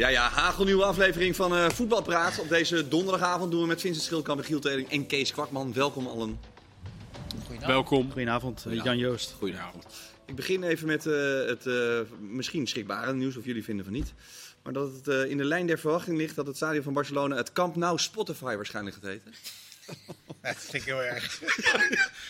Ja, ja, hagelnieuwe aflevering van eh Voetbalpraat. Op deze donderdagavond doen we met Vincent Schildkamp, Giel Teling en Kees Kwakman. Welkom allen. Welkom. Goedenavond, eh, Jan Joost. Goedenavond. Ik begin even met eh, het eh, misschien schrikbare nieuws, of jullie vinden van niet. Maar dat het eh, in de lijn der verwachting ligt dat het stadion van Barcelona het Camp Nou Spotify waarschijnlijk gaat heten. Dat vind ik heel erg.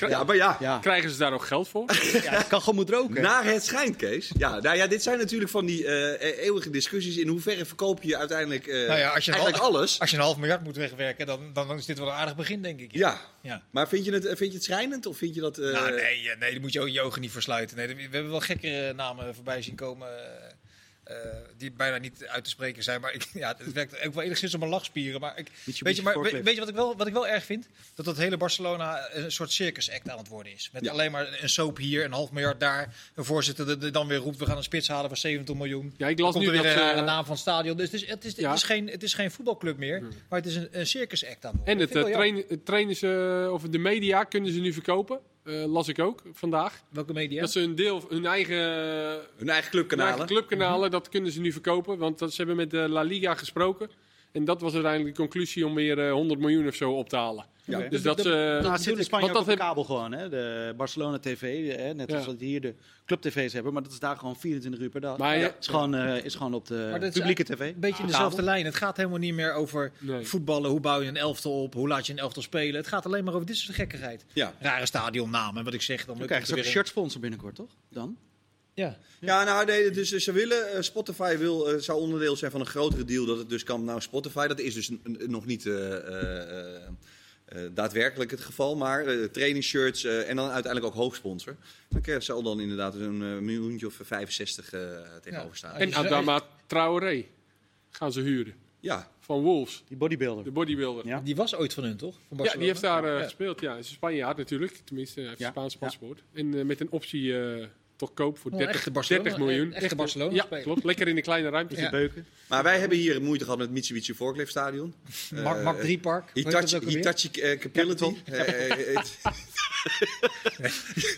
Ja, maar ja. Ja, Krijgen ze daar ook geld voor? ja het kan gewoon moet roken. Naar het schijnt, Kees. Ja, nou ja, dit zijn natuurlijk van die eh, eeuwige discussies. In hoeverre verkoop je uiteindelijk, eh, Nou ja, als je, een eigenlijk half, alles? als je een half miljard moet wegwerken, dan, dan is dit wel een aardig begin, denk ik. Ja. Ja. Maar vind je het, vind je het schrijnend? Of vind je dat... eh, Nou, nee, eh, nee, daar moet je ook je ogen niet voor sluiten. Nee, we hebben wel gekkere namen voorbij zien komen. eh, eh, die bijna niet uit te spreken zijn. Maar ik, ja, het werkt ook wel enigszins op mijn lachspieren. Maar, ik, weet, je, maar weet, weet je wat ik, wel, wat ik wel erg vind? Dat dat hele Barcelona een soort circus act aan het worden is. Met Ja. alleen maar een soap hier, een half miljard daar. Een voorzitter die dan weer roept, we gaan een spits halen van 70 miljoen. Ja, ik las nu er weer dat een rare naam van het stadion. Dus het is, het is, Ja. het is, geen, het is geen voetbalclub meer, maar het is een, een circus act aan het worden. En het, vind eh, ik wel jammer. train, het trainen ze, of de media kunnen ze nu verkopen. Eh, las ik ook vandaag. Welke media? Dat ze een deel, hun eigen, hun eigen hun clubkanalen? eigen clubkanalen, dat kunnen ze nu verkopen. Want dat, ze hebben met de La Liga gesproken. En dat was uiteindelijk de conclusie om weer eh, 100 miljoen of zo op te halen. Ja. Dus dat, ze... Nou, het zit in Spanje want ook dat op de kabel gewoon, hè? De Barcelona TV, hè? net Ja. zoals hier de club-tv's hebben. Maar dat is daar gewoon 24 uur per dag. Maar ja, is gewoon, eh, is gewoon op de Maar dat is publieke tv. Een beetje in Kabel. dezelfde lijn. Het gaat helemaal niet meer over Nee. voetballen. Hoe bouw je een elftal op? Hoe laat je een elftal spelen? Het gaat alleen maar over dit soort gekkigheid. Ja. Rare stadionnamen, wat ik zeg. Dan Dan krijgen ze ook een shirtsponsor binnenkort, toch? Dan? Ja. Ja, nou, nee, dus ze willen, eh, Spotify wil, eh, zou onderdeel zijn van een grotere deal dat het dus kan nou Spotify. Dat is dus nog niet eh, eh, eh, eh, daadwerkelijk het geval, maar eh trainingsshirts eh, en dan uiteindelijk ook hoofdsponsor. Dan krijg- zal dan inderdaad een eh, miljoentje of 65 eh, tegenover staan. Ja. en Adama Traoré gaan ze huren. Ja, Van Wolves, Die bodybuilder. de bodybuilder. Ja. Die was ooit van hun, toch? Van Ja, die heeft daar eh, Ja. gespeeld. Ja, hij is een Spanjaard natuurlijk. Tenminste, hij heeft Ja. een Spaans Ja. paspoort. En eh, met een optie eh, tot koop voor Oh, 30, echte Barcelona- 30 miljoen. echte Barcelona Ja, klopt. Lekker in de kleine ruimte. Ja. Beuken. maar wij hebben hier moeite gehad met het Mitsubishi Forklift Stadion. Mark, Mark 3 Park. Hoe heet dat Hitachi? Hitachi eh, Capility. Eh, eh,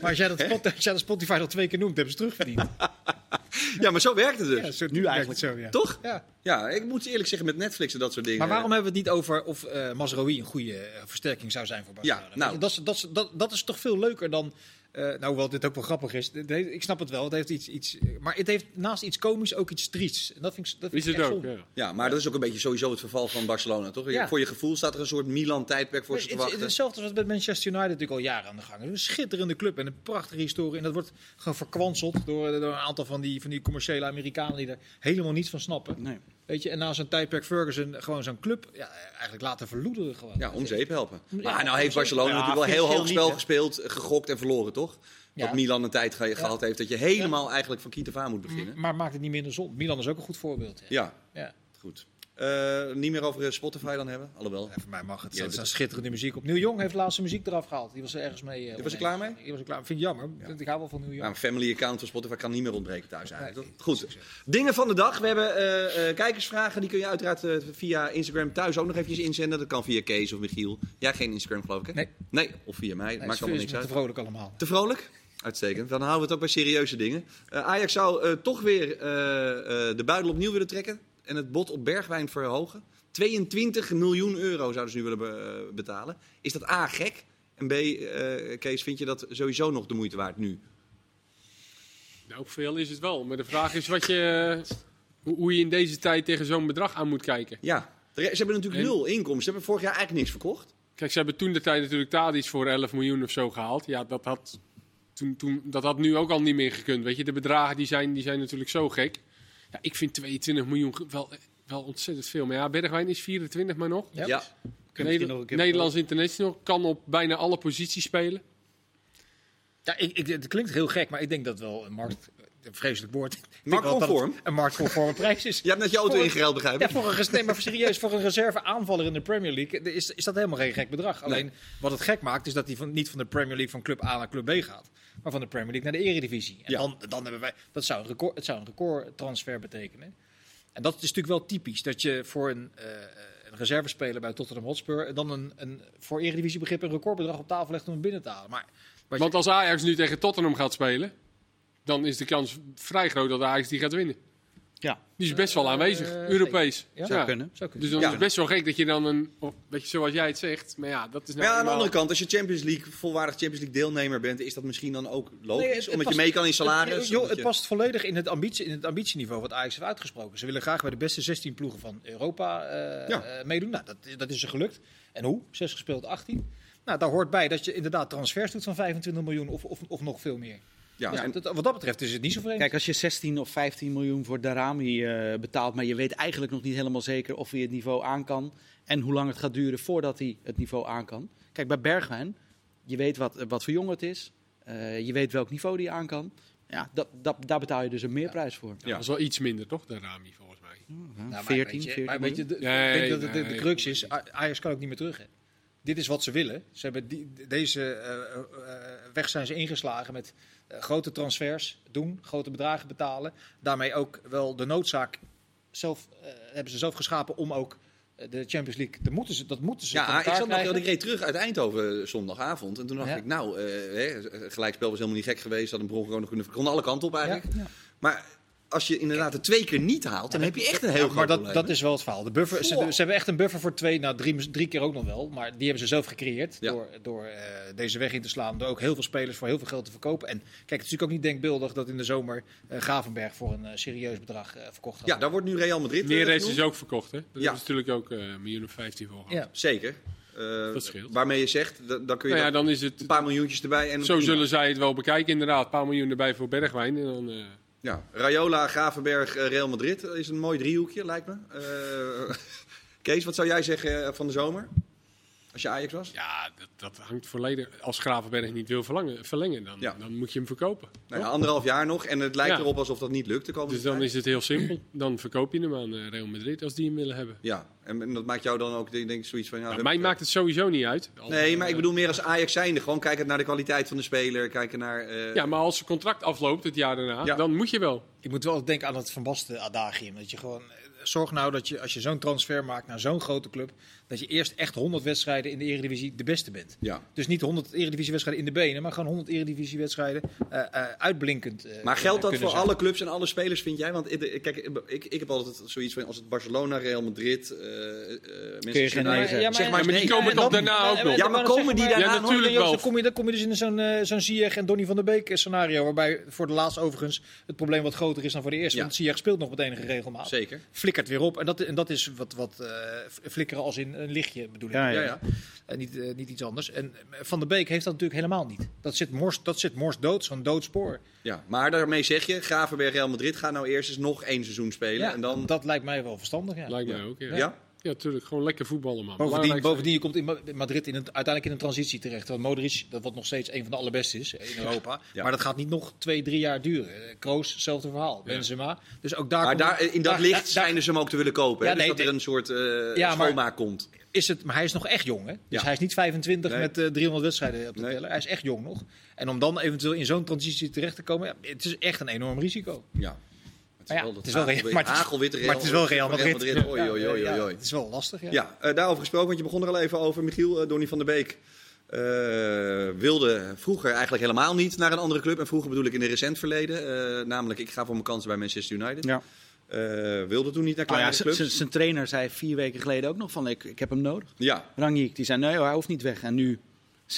Maar als jij, dat Spot- als jij dat Spotify al twee keer noemt, hebben ze terugverdiend. ja, maar zo werkt het dus. Ja, zo, Nu eigenlijk. zo, ja. Toch? Ja. Ja, ik moet eerlijk zeggen met Netflix en dat soort dingen. Maar waarom hebben we het niet over of eh Mazraoui een goede eh, versterking zou zijn voor Barcelona? Ja, nou. dat, is, dat, is, dat, dat is toch veel leuker dan... eh, nou, hoewel dit ook wel grappig is. Heeft- ik snap het wel. Het heeft iets, iets, maar het heeft naast iets komisch ook iets triests. En dat vind ik, dat vind Is ik het echt ook, ja. Ja, maar dat is ook een beetje sowieso het verval van Barcelona, toch? Ja. Voor je gevoel staat er een soort Milan-tijdperk voor ze te het, het, wachten. is hetzelfde als met Manchester United natuurlijk al jaren aan de gang. Het is een schitterende club en een prachtige historie. En dat wordt gewoon verkwanseld door, door een aantal van die, van die commerciële Amerikanen die er helemaal niets van snappen. Nee. Weet je, en na zo'n tijdperk Ferguson gewoon zo'n club ja, eigenlijk laten verloederen gewoon. Ja, om zeep helpen. Ja, Maar nou heeft Barcelona natuurlijk wel heel hoog spel niet, gespeeld, eh, gegokt en verloren, toch? Ja. Dat Milan een tijd ge- gehad heeft dat je helemaal eigenlijk van kiet af aan moet beginnen. Maar maakt het niet minder zon. Milan is ook een goed voorbeeld. Ja. Ja, Ja. goed. Eh, niet meer over eh, Spotify dan hebben, alhoewel. Ja, voor mij mag het. Ja, dit- staat schitterende muziek op. Nieuw Jong heeft laatst zijn muziek eraf gehaald. Die was er ergens mee. eh, was er klaar mee? Die was er klaar. Vind ik jammer. Ik hou wel van Nieuw Jong. Nou, een family account van Spotify kan niet meer ontbreken thuis eigenlijk. Nee? Goed. Dingen van de dag. We hebben kijkersvragen. Die kun je uiteraard via Instagram thuis ook nog eventjes inzenden. Dat kan via Kees of Michiel. Jij geen Instagram geloof ik hè? Nee. Nee, of via mij. Nee, Maakt allemaal is niks uit. te vrolijk allemaal. Te vrolijk? Uitstekend. Dan houden we het ook bij serieuze dingen. Ajax zou toch weer de buidel opnieuw willen trekken. En het bod op Bergwijn verhogen. 22 miljoen euro zouden ze nu willen be- eh, betalen. Is dat A, gek? En B, eh, Kees, vind je dat sowieso nog de moeite waard nu? Nou, veel is het wel. Maar de vraag is wat je, hoe, hoe je in deze tijd tegen zo'n bedrag aan moet kijken. Ja, ze hebben natuurlijk En- nul inkomsten. Ze hebben vorig jaar eigenlijk niks verkocht. Kijk, ze hebben toen de tijd natuurlijk Tadic voor 11 miljoen of zo gehaald. Ja, dat had, toen, toen, dat had nu ook al niet meer gekund. Weet je, de bedragen die zijn, die zijn natuurlijk zo gek. Ja, ik vind 22 miljoen wel, wel ontzettend veel. Maar ja, Bergwijn is 24 maar nog. Ja. Ja. Neder- nog een keer- Nederlands international kan op bijna alle posities spelen. Ja, ik, ik, het klinkt heel gek, maar ik denk dat wel een markt. Een vreselijk woord. Marktconform? Een marktconforme prijs is. Je hebt net je auto ingeruild, begrijp Ja, voor een, nee, maar serieus, voor een reserve aanvaller in de Premier League is, is dat helemaal geen gek bedrag. Alleen wat het gek maakt, is dat hij van, niet van de Premier League van club A naar club B gaat. Maar van de Premier League naar de Eredivisie. En Ja. dan, dan hebben wij, dat zou een record, het zou een recordtransfer betekenen. En dat is natuurlijk wel typisch. Dat je voor een, eh, een reservespeler bij Tottenham Hotspur dan een, een, voor Eredivisie begrip een recordbedrag op tafel legt om hem binnen te halen. Maar, je- Want als Ajax nu tegen Tottenham gaat spelen, dan is de kans vrij groot dat Ajax die gaat winnen. Ja, Die is best wel aanwezig, Eh, Europees. Ja? zou kunnen. Zou kunnen. Dus dan Ja. is het best wel gek dat je dan een, weet je, zoals jij het zegt, maar ja, dat is nou ja, aan de andere kant, als je Champions League, volwaardig Champions League deelnemer bent, is dat misschien dan ook logisch? Nee, het- het omdat je mee kan in salaris? Het, joh, het je- past volledig in het, ambitie, in het ambitieniveau wat Ajax heeft uitgesproken. Ze willen graag bij de beste 16 ploegen van Europa eh, Ja. eh, meedoen. Nou, dat, dat is ze gelukt. En hoe? 6 gespeeld, 18. Nou, daar hoort bij dat je inderdaad transfers doet van 25 miljoen of, of, of nog veel meer. Ja, Ja, en- dat, wat dat betreft is het niet zo vreemd. Kijk, als je 16 of 15 miljoen voor Darami eh, betaalt, maar je weet eigenlijk nog niet helemaal zeker of hij het niveau aan kan en hoe lang het gaat duren voordat hij het niveau aan kan. Kijk, bij Bergwijn, je weet wat, wat voor jongen het is, eh, je weet welk niveau die aan kan. Ja, dat, dat, daar betaal je dus een meerprijs voor. Ja, dat is wel iets minder, toch, de Rami, volgens mij. Nou, maar 14, weet je, 14 maar weet je, miljoen. de, Nee, ik denk dat het de, crux is, Ajax kan ook niet meer terug. Hè. Dit is wat ze willen. Ze hebben die, deze eh, eh, weg zijn ze ingeslagen met eh, grote transfers doen, grote bedragen betalen. Daarmee ook wel de noodzaak zelf, eh, hebben ze zelf geschapen om ook eh, de Champions League, dat moeten ze, dat moeten ze Ja, ik zat nog, ik reed terug uit Eindhoven eh, zondagavond. En toen dacht Ja. ik, nou, eh, hè, gelijkspel was helemaal niet gek geweest. Had een bron gewoon nog kunnen. Kon alle kanten op eigenlijk. Ja. Maar als je inderdaad het twee keer niet haalt, dan heb je echt een heel Ja, groot maar dat, probleem. dat is wel het verhaal. De buffer, ze, ze hebben echt een buffer voor twee, nou drie, drie keer ook nog wel. Maar die hebben ze zelf gecreëerd Ja. door, door eh, deze weg in te slaan. Door ook heel veel spelers voor heel veel geld te verkopen. En kijk, het is natuurlijk ook niet denkbeeldig dat in de zomer eh, Gravenberg voor een eh, serieus bedrag eh, verkocht gaat. Ja, daar wordt nu Real Madrid. Neres is ook verkocht, hè? Dat Ja. is natuurlijk ook eh, een miljoen of 15 voor gehad. Ja. Zeker. Eh, Dat scheelt. Waarmee je zegt, da- dan kun je Nou ja, dan dan is het... een paar miljoentjes erbij. En Zo zullen zij het wel bekijken, inderdaad. Een paar miljoen erbij voor Bergwijn. En dan, eh, Ja, Rayola, Gravenberg, eh, Real Madrid is een mooi driehoekje, lijkt me. Eh, Kees, wat zou jij zeggen eh, van de zomer? Als je Ajax was? ja, dat, hangt volledig... Als Gravenberg niet wil verlengen, verlengen dan, Ja. dan moet je hem verkopen. Nou ja, anderhalf jaar nog en het lijkt Ja. erop alsof dat niet lukt. de komende Dus dan tijd. is het heel simpel. Dan verkoop je hem aan eh, Real Madrid als die hem willen hebben. Ja, en, en dat maakt jou dan ook, denk ik, zoiets van... Ja, Nou, mij maakt het sowieso niet uit. Als- Nee, maar ik eh, bedoel meer als Ajax zijnde. Gewoon kijken naar de kwaliteit van de speler, kijken naar... eh, Ja, maar als zijn contract afloopt het jaar daarna, Ja. dan moet je wel. Ik moet wel denken aan het Van Basten adagium. Dat je gewoon, zorg nou dat je als je zo'n transfer maakt naar zo'n grote club, dat je eerst echt 100 wedstrijden in de Eredivisie de beste bent. ja. Dus niet 100 Eredivisie-wedstrijden in de benen, maar gewoon 100 Eredivisie-wedstrijden eh, eh, uitblinkend. eh, Maar geldt dat voor zijn. alle clubs en alle spelers, vind jij? Want ik- kijk, ik, ik heb altijd zoiets van als het Barcelona, Real Madrid, eh eh, Manchester geen nee United- zeggen. Zeg maar, Ja, maar die nee. komen en toch dan- daarna ook nog? Ja, maar dan komen die maar- daarna Ja, nog? natuurlijk wel. Dan kom je, dan kom je dus in zo'n zo'n Ziyech en Donny van der Beek scenario, waarbij voor de laatste overigens het probleem wat groter is dan voor de eerste. Ja. Want Ziyech speelt nog met enige regelmaat. Zeker. Flikkert weer op. En dat, en dat is wat, wat eh, flikkeren als in een lichtje bedoel ik. Ja, Ja, ja. En niet, eh, niet iets anders. En eh, Van der Beek heeft dat natuurlijk helemaal niet. Dat zit mors, dat zit mors dood, zo'n dood spoor. ja. Maar daarmee zeg je, Gravenberg, Real Madrid, ga nou eerst eens nog één seizoen spelen. Ja, en dan... Dat lijkt mij wel verstandig. Ja. Lijkt mij ook, ja. Ja? Natuurlijk. Gewoon lekker voetballen, man. Bovendien, bovendien, je komt in Ma- in Madrid in een, uiteindelijk in een transitie terecht. Want Modric, dat wat nog steeds een van de allerbeste is in Europa. Ja. Maar dat gaat niet nog twee, drie jaar duren. Eh, Kroos, hetzelfde verhaal. Ja. Benzema. Dus ook daar, Maar komt- daar, in dat daar- licht daar- schijnen ze hem ook te willen kopen. dus nee, dat er een soort eh Ja, maar- schoonmaak komt. is het, maar hij is nog echt jong. Hè? Dus Ja. hij is niet 25 Nee. met eh, 300 wedstrijden op de Nee. teller. Hij is echt jong nog. En om dan eventueel in zo'n transitie terecht te komen, ja, het is echt een enorm risico. Ja. Maar ja, het is wel Real- hagelwit- maar het is- hagelwitte maar het is wel Real Madrid. Oei, oei, oei, Ja, oei, het is wel lastig. Ja. Ja, eh, daarover gesproken, want je begon er al even over. Michiel, eh, Donny van der Beek eh, wilde vroeger eigenlijk helemaal niet naar een andere club. En vroeger bedoel ik in het recent verleden. eh, namelijk, ik ga voor mijn kansen bij Manchester United. Ja. Eh, wilde toen niet naar Nou ja, kleinere z- clubs. zijn trainer zei vier weken geleden ook nog van ik, ik heb hem nodig. Ja. Rangnick, die zei nee hoor, hij hoeft niet weg. En nu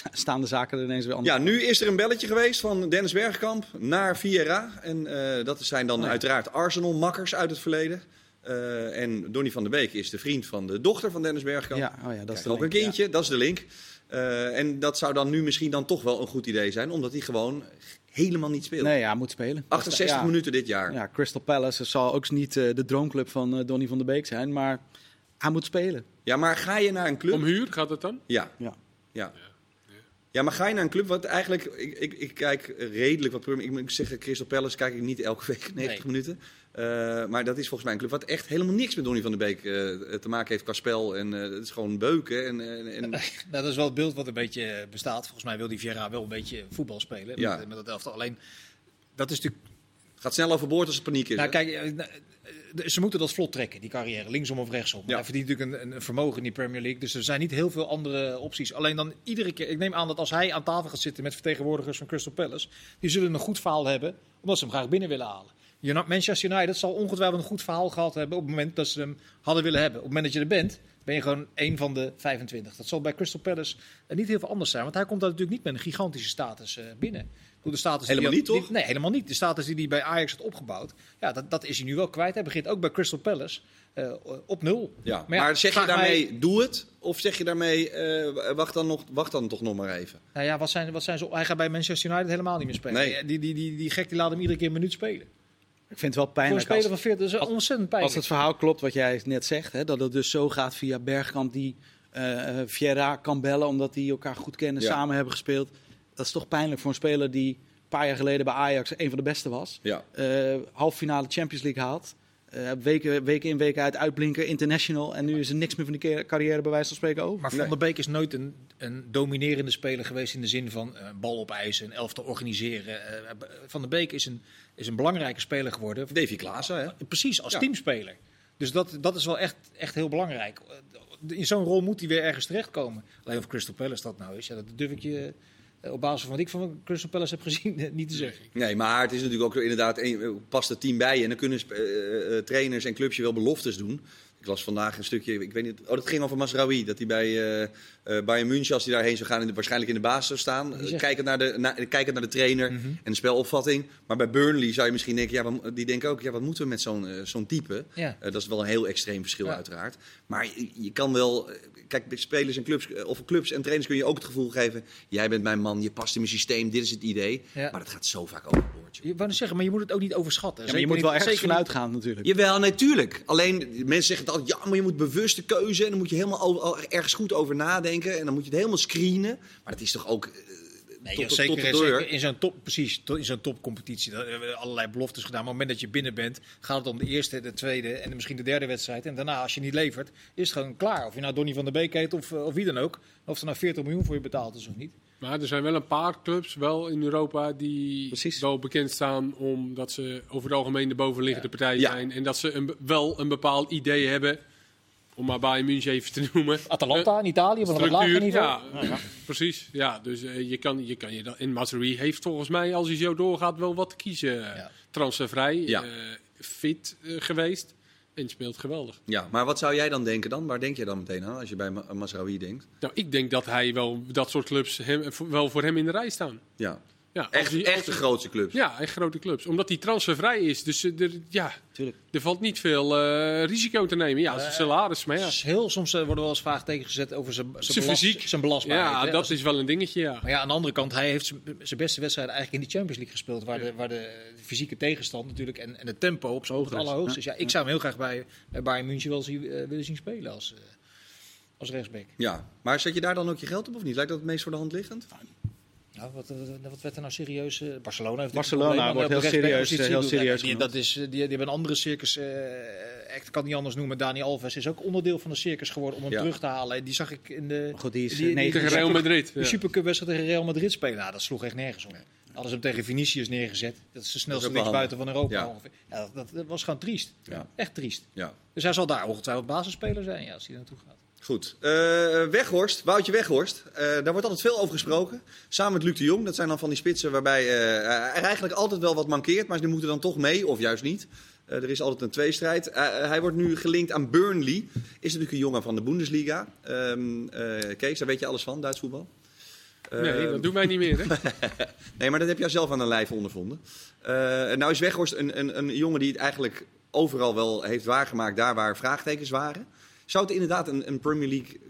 staan de zaken er ineens weer anders. ja, nu is er een belletje geweest van Dennis Bergkamp naar Vieira. En eh, dat zijn dan Oh ja. uiteraard Arsenal-makkers uit het verleden. Eh, en Donny van der Beek is de vriend van de dochter van Dennis Bergkamp. Ja, oh ja, dat is Krijgt de ook een kindje, dat is de link. Eh, en dat zou dan nu misschien dan toch wel een goed idee zijn, omdat hij gewoon helemaal niet speelt. Nee, ja, hij moet spelen. 68 Ja. minuten dit jaar. Ja, Crystal Palace zal ook niet eh, de droomclub van eh, Donny van der Beek zijn, maar hij moet spelen. Ja, maar ga je naar een club... Om huur gaat het dan? Ja. Ja. Ja. Ja, maar ga je naar een club wat eigenlijk... Ik, ik, ik kijk redelijk wat... Ik moet zeggen, Crystal Palace kijk ik niet elke week 90 Nee. minuten. Eh, maar dat is volgens mij een club wat echt helemaal niks met Donny van der Beek eh, te maken heeft qua spel. En eh, het is gewoon beuken. En, en, Nou, dat is wel het beeld wat een beetje bestaat. Volgens mij wil die Vieira wel een beetje voetbal spelen Ja. met, met dat elftal. Alleen, dat is natuurlijk... gaat snel overboord als er paniek is. Nou, hè? kijk, nou, ze moeten dat vlot trekken, die carrière. Linksom of rechtsom. Ja. Hij verdient natuurlijk een, een vermogen in die Premier League. Dus er zijn niet heel veel andere opties. Alleen dan iedere keer... Ik neem aan dat als hij aan tafel gaat zitten met vertegenwoordigers van Crystal Palace... die zullen een goed verhaal hebben, omdat ze hem graag binnen willen halen. Manchester United zal ongetwijfeld een goed verhaal gehad hebben op het moment dat ze hem hadden willen hebben. Op het moment dat je er bent, ben je gewoon één van de 25. Dat zal bij Crystal Palace eh, niet heel veel anders zijn. Want hij komt daar natuurlijk niet met een gigantische status eh, binnen. De status die Helemaal hij niet, had- toch? die- nee, helemaal niet. De status die hij bij Ajax had opgebouwd, ja, dat, dat is hij nu wel kwijt. Hij begint ook bij Crystal Palace eh, op nul. Ja. Maar zeg je daarmee, doe het? Of zeg je daarmee, eh, wacht, dan nog, wacht dan toch nog maar even? Nou ja, wat zijn, wat zijn ze, hij gaat bij Manchester United helemaal niet meer spelen. Nee. Die, die, die, die gek die laat hem iedere keer een minuut spelen. Ik vind het wel Voor een pijnlijk speler als, van 40, dat is als- ontzettend als pijnlijk. het verhaal klopt wat jij net zegt. Hè, dat het dus zo gaat via Bergkamp die eh eh, Vieira kan bellen omdat die elkaar goed kennen, Ja. samen hebben gespeeld. Dat is toch pijnlijk voor een speler die een paar jaar geleden bij Ajax een van de beste was. Ja. Eh halve finale Champions League haalt. Eh, weken, weken in, weken uit uitblinken, international. En nu is er niks meer van die carrière bij wijze van spreken over. Maar Van der Beek is nooit een, een dominerende speler geweest in de zin van eh, bal opeisen, een elftal organiseren. Eh, van der Beek is een, is een belangrijke speler geworden. Davy Klaassen, hè? Precies, als Ja. teamspeler. Dus dat, dat is wel echt, echt heel belangrijk. Eh, In zo'n rol moet hij weer ergens terechtkomen. Alleen of Crystal Palace dat nou is, ja, dat durf ik je eh, op basis van wat ik van Crystal Palace heb gezien eh, niet te zeggen. Nee, maar het is natuurlijk ook inderdaad, past het team bij. En dan kunnen eh, eh, trainers en clubs je wel beloftes doen. Ik las vandaag een stukje, ik weet niet, oh dat ging over Masraoui. Dat hij bij eh eh, Bayern München, als hij daarheen zou gaan, in de, waarschijnlijk in de basis zou staan. Zegt- kijkend, naar de, na, kijkend naar de trainer Mhm. en de spelopvatting. Maar bij Burnley zou je misschien denken, ja, wat- die denken ook, ja, wat moeten we met zo'n eh, zo'n type? Ja. Dat is wel een heel extreem verschil Ja. uiteraard. Maar je, je kan wel... Kijk, bij spelers en clubs, of clubs en trainers kun je ook het gevoel geven... jij bent mijn man, je past in mijn systeem, dit is het idee. Ja. Maar dat gaat zo vaak overboord. joh. Je wou zeggen, maar je moet het ook niet overschatten. Ja, maar je moet wel ergens vanuit gaan natuurlijk. Jawel, natuurlijk. Alleen, mensen zeggen het altijd, ja, maar je moet bewuste keuze... en dan moet je helemaal over- ergens goed over nadenken... en dan moet je het helemaal screenen. Maar dat is toch ook... Nee, tot, ja, zeker, tot de deur. zeker in zo'n top, precies, to- in zo'n topcompetitie. Daar hebben we allerlei beloftes gedaan. Maar op het moment dat je binnen bent, gaat het om de eerste, de tweede en misschien de derde wedstrijd. En daarna, als je niet levert, is het gewoon klaar. Of je nou Donny van der Beek heet of, eh, of wie dan ook. Of er nou 40 miljoen voor je betaald is of niet. Maar er zijn wel een paar clubs wel in Europa die Precies. wel bekend staan omdat ze over het algemeen de bovenliggende partij Ja. zijn. En dat ze een, wel een bepaald idee hebben, om maar Bayern München even te noemen. Atalanta in Italië, van een lager niveau. ja, precies. Ja, dus eh, je kan je, kan je dat. En Mazraoui heeft volgens mij, als hij zo doorgaat, wel wat te kiezen. Ja. Transfervrij, Ja. eh, fit eh, geweest en speelt geweldig. Ja, maar wat zou jij dan denken dan? Waar denk je dan meteen aan als je bij Ma- Mazraoui denkt? Nou, ik denk dat hij wel dat soort clubs hem, wel voor hem in de rij staan. Ja, Ja, als echt, echt als de grootste clubs. Ja, echt grote clubs. Omdat die transfervrij is. Dus eh, er, ja, Tuurlijk. er valt niet veel eh, risico te nemen. Ja, zijn salaris, maar ja. Heel, soms eh, worden wel eens vraagtekens gezet over zijn, zijn, Zijn belast- fysiek. zijn belastbaarheid. Ja, hè. dat Als- is wel een dingetje, ja. Maar ja, aan de andere kant, hij heeft zijn- beste wedstrijd eigenlijk in de Champions League gespeeld. Waar, de, waar de fysieke tegenstand natuurlijk en, en het tempo op zijn hoogte allerhoogst is. Ja, ik zou hem heel graag bij, bij Bayern München wel zien, eh, willen zien spelen als, eh, als rechtsback. Ja, maar zet je daar dan ook je geld op of niet? Lijkt dat het meest voor de hand liggend? Nou, wat, wat, wat werd er nou serieus? eh, Barcelona heeft Barcelona wordt heel de serieus, rechtsbackpositie heel serieus Die, dat is, eh, die, die hebben een andere circus. eh ik kan het niet anders noemen. Dani Alves is ook onderdeel van de circus geworden om hem Ja. terug te halen. En Die zag ik in de, goed, die is, die- eh, negen- Tegen Real Madrid. de ja. Supercup-wedstrijd tegen Real Madrid spelen. Nou, dat sloeg echt nergens op. Hadden ze hem tegen Vinicius neergezet. Dat is de snelste ook wel linksbuiten van Europa Ja. ongeveer. Ja, dat, dat, dat was gewoon triest. Ja. Echt triest. Ja. Dus hij zal daar ongetwijfeld basisspeler zijn ja, als hij naartoe gaat. Goed. Eh, Weghorst, Woutje Weghorst. Eh, daar wordt altijd veel over gesproken. Samen met Luc de Jong. Dat zijn dan van die spitsen waarbij eh, er eigenlijk altijd wel wat mankeert. Maar ze moeten dan toch mee, of juist niet. Er is altijd een tweestrijd. Hij wordt nu gelinkt aan Burnley. Is natuurlijk een jongen van de Bundesliga. Ehm, eh, Kees, daar weet je alles van, Duits voetbal. Nee, Ehm, dat doen wij niet meer. Hè? Nee, maar dat heb jij zelf aan de lijf ondervonden. Nou is Weghorst een, een, een jongen die het eigenlijk overal wel heeft waargemaakt, daar waar vraagtekens waren. Zou het inderdaad een, een Premier League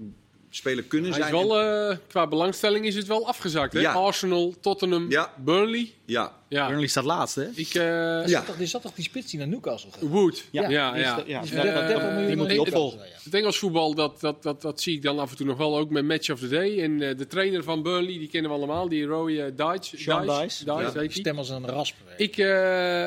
speler kunnen Hij is zijn? wel, eh, qua belangstelling is het wel afgezakt. Hè? Ja. Arsenal, Tottenham, Ja. Burnley. Ja, Ja. Burnley staat laatst, hè? Ik, eh, Ja. Er zat toch- Er zat toch die spits die naar Newcastle gaat? Wood. Ja, Ja, ja, die is ja. de- ja. Die is Ja, voor 30 eh, miljoen die moet hij opvolgen. Het Engels voetbal, dat, dat, dat, dat zie ik dan af en toe nog wel ook met Match of the Day. En eh, de trainer van Burnley, die kennen we allemaal, die Roy uh, Dice. Sean heet die. Stem als een rasp. Ik, eh,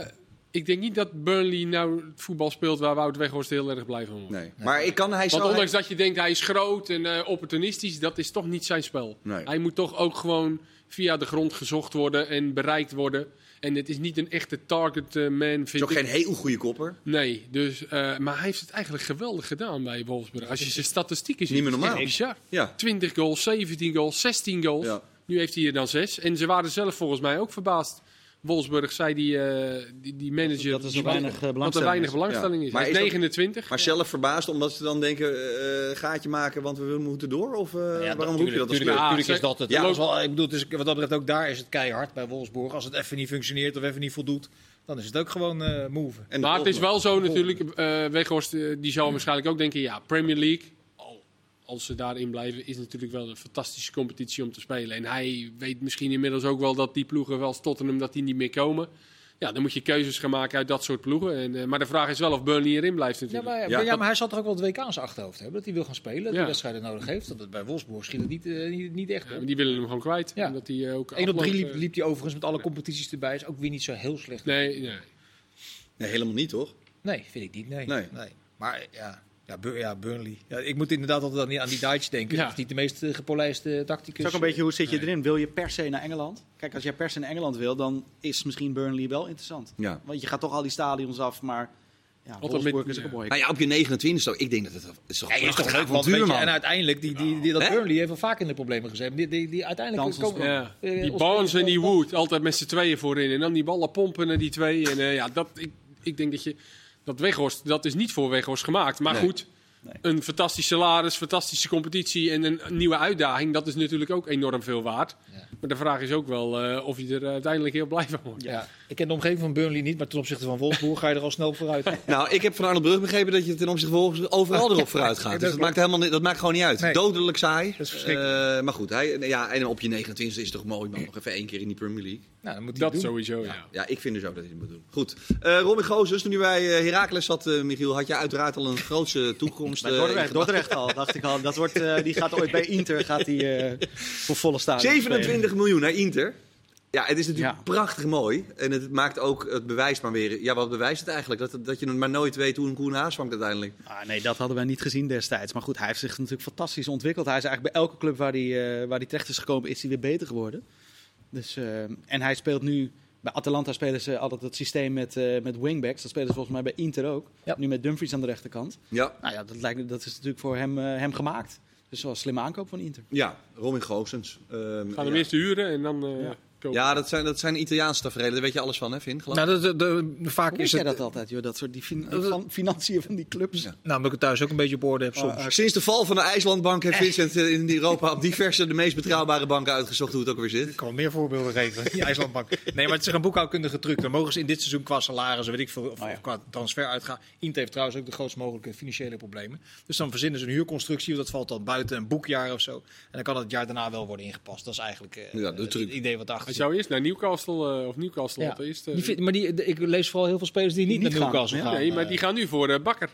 ik denk niet dat Burnley nou het voetbal speelt waar Wout Weghorst heel erg blij van wordt. nee. Maar ik kan, hij Want ondanks dat je denkt hij is groot en eh, opportunistisch, dat is toch niet zijn spel. Nee. Hij moet toch ook gewoon via de grond gezocht worden en bereikt worden. En het is niet een echte target eh, man, is vind ook ik. geen heel goede kopper. Nee, dus, eh, maar hij heeft het eigenlijk geweldig gedaan bij Wolfsburg. Als je zijn statistieken ziet, Niet meer is het normaal. bizar. Ja. 20 goals, 17 goals, 16 goals. Ja. Nu heeft hij er dan 6. En ze waren zelf volgens mij ook verbaasd Wolfsburg zei die, eh, die, die manager... Dat er weinig, eh, dat er belangstelling weinig is. belangstelling Ja. is. Maar Hij is is dat- 29. Maar zelf verbaasd omdat ze dan denken, eh, gaatje maken, want we moeten door? Of eh, waarom roep je dat als Natuurlijk, is dat het. ja. Wel, ik bedoel, het is, wat dat betreft ook daar is het keihard bij Wolfsburg. Als het even niet functioneert of even niet voldoet, dan is het ook gewoon eh move. En Maar het is wel zo natuurlijk, eh Weghorst die zal waarschijnlijk ook denken, ja, Premier League, als ze daarin blijven, is natuurlijk wel een fantastische competitie om te spelen. En hij weet misschien inmiddels ook wel dat die ploegen, wel als Tottenham, dat die niet meer komen. Ja, dan moet je keuzes gaan maken uit dat soort ploegen. En, eh, maar de vraag is wel of Burnley erin blijft Ja natuurlijk. maar, Ja, maar hij zal toch ook wel het WK aan zijn achterhoofd hebben. Dat hij wil gaan spelen, dat hij Ja. wedstrijden nodig heeft. Dat het bij Wolfsburg schiet het niet, eh, niet, niet echt Ja, die willen hem gewoon kwijt. Ja. Omdat hij eh, ook 1 op 3 afloopt, liep, liep hij overigens met alle competities erbij. Is ook weer niet zo heel slecht. Nee, nee. Nee, helemaal niet, toch? Nee, vind ik niet. Nee. Nee. Maar ja, ja, Bur- ja Burnley. Ja, ik moet inderdaad altijd aan die, aan die Duits denken. Ja. Dat is niet de meest eh, gepolijste tacticus. Het is ook een beetje hoe zit je Nee. erin? Wil je per se naar Engeland? Kijk, als jij per se naar Engeland wil, dan is misschien Burnley wel interessant. Ja. Want je gaat toch al die stadions af, maar ja, met- Wolfsburg is ook mooie. Nou ja, op je 29 toch? Ik denk dat het, het is toch Ja, is toch leuk, want je, en uiteindelijk, die, die, die, dat? Burnley heeft wel vaak in de problemen gezeten. Die, die, die uiteindelijk ons komen... Ja. eh, Die Barnes en die Wood, altijd met z'n tweeën voorin. En dan die ballen pompen naar die twee. En eh, ja, dat, ik, ik denk dat je... Dat Weghorst, dat is niet voor Weghorst gemaakt. Maar Nee. goed, Nee. een fantastisch salaris, fantastische competitie en een nieuwe uitdaging. Dat is natuurlijk ook enorm veel waard. Ja. Maar de vraag is ook wel eh, of je er uiteindelijk heel blij van wordt. Ja. Ik ken de omgeving van Burnley niet, maar ten opzichte van Wolfsburg ga je er al snel vooruit. Nou, ik heb van Arnold Brug begrepen dat je ten opzichte van Wolfsburg overal erop vooruit gaat. dat Dus dat maakt, helemaal, niet- dat maakt gewoon niet uit. Nee. Dodelijk saai. Dat is verschrikkelijk. Eh, maar goed, hij, ja, en op je 29 is het toch mooi, man. Nog even één keer in die Premier League. Nou, dan moet hij Dat doen. sowieso, ja. Ja, ik vind dus ook dat hij het moet doen. Goed. Eh Robin Gozes, toen hij bij eh, Heracles zat, eh, Michiel, had je uiteraard al een grootse toekomst. Bij eh, Dordrecht, Dordrecht al, dacht ik al. Dat wordt, eh, die gaat ooit bij Inter gaat die, eh, voor volle stadion 27 miljoen naar Inter. Ja, het is natuurlijk Ja. prachtig mooi. En het maakt ook het bewijs maar weer. Ja, wat bewijst het eigenlijk? Dat, dat je maar nooit weet hoe een koen haas vangt uiteindelijk. Ah, nee, dat hadden wij niet gezien destijds. Maar goed, hij heeft zich natuurlijk fantastisch ontwikkeld. Hij is eigenlijk bij elke club waar hij, eh, waar hij terecht is gekomen, is hij weer beter geworden. Dus, eh, en hij speelt nu... Bij Atalanta spelen ze altijd het systeem met, eh, met wingbacks. Dat spelen ze volgens mij bij Inter ook. Ja. Nu met Dumfries aan de rechterkant. Ja, Nou ja, dat, lijkt, dat is natuurlijk voor hem, eh, hem gemaakt. Dus wel een slimme aankoop van Inter. ja Robin Gozens. Ehm, Gaan ja. hem eerst huren en dan eh Ja. Kopen. Ja, dat zijn, dat zijn Italiaanse tafereelen. Daar weet je alles van, hè, Vin? Nou, dat, dat- dat- vaak Hoe is is jij het... dat altijd, joh? Dat soort die fin- Dat- van- financiën van die clubs. Ja. Nou, omdat ik het thuis ook een beetje op orde heb soms. Ah, ah, Sinds de val van de IJslandbank heeft Vincent eh, in Europa op diverse de meest betrouwbare banken uitgezocht hoe het ook weer zit. Ik kan meer voorbeelden geven. Die IJslandbank. Nee, maar het is een boekhoudkundige truc. Dan mogen ze in dit seizoen qua salaris, weet ik veel, of, Oh ja. of qua transfer uitgaan. Inter heeft trouwens ook de grootst mogelijke financiële problemen. Dus dan verzinnen ze een huurconstructie. Dat valt dan buiten een boekjaar of zo. En dan kan het het jaar daarna wel worden ingepast. Dat is eigenlijk eh, Ja, de het truc. idee wat Hij zou eerst naar Newcastle, eh, of Newcastle Ja. eerst. eh, Die vind- maar die, de- ik lees vooral heel veel spelers die niet, Die niet naar gaan, Newcastle ja. gaan. nee, maar eh, die gaan nu voor eh, Bakker.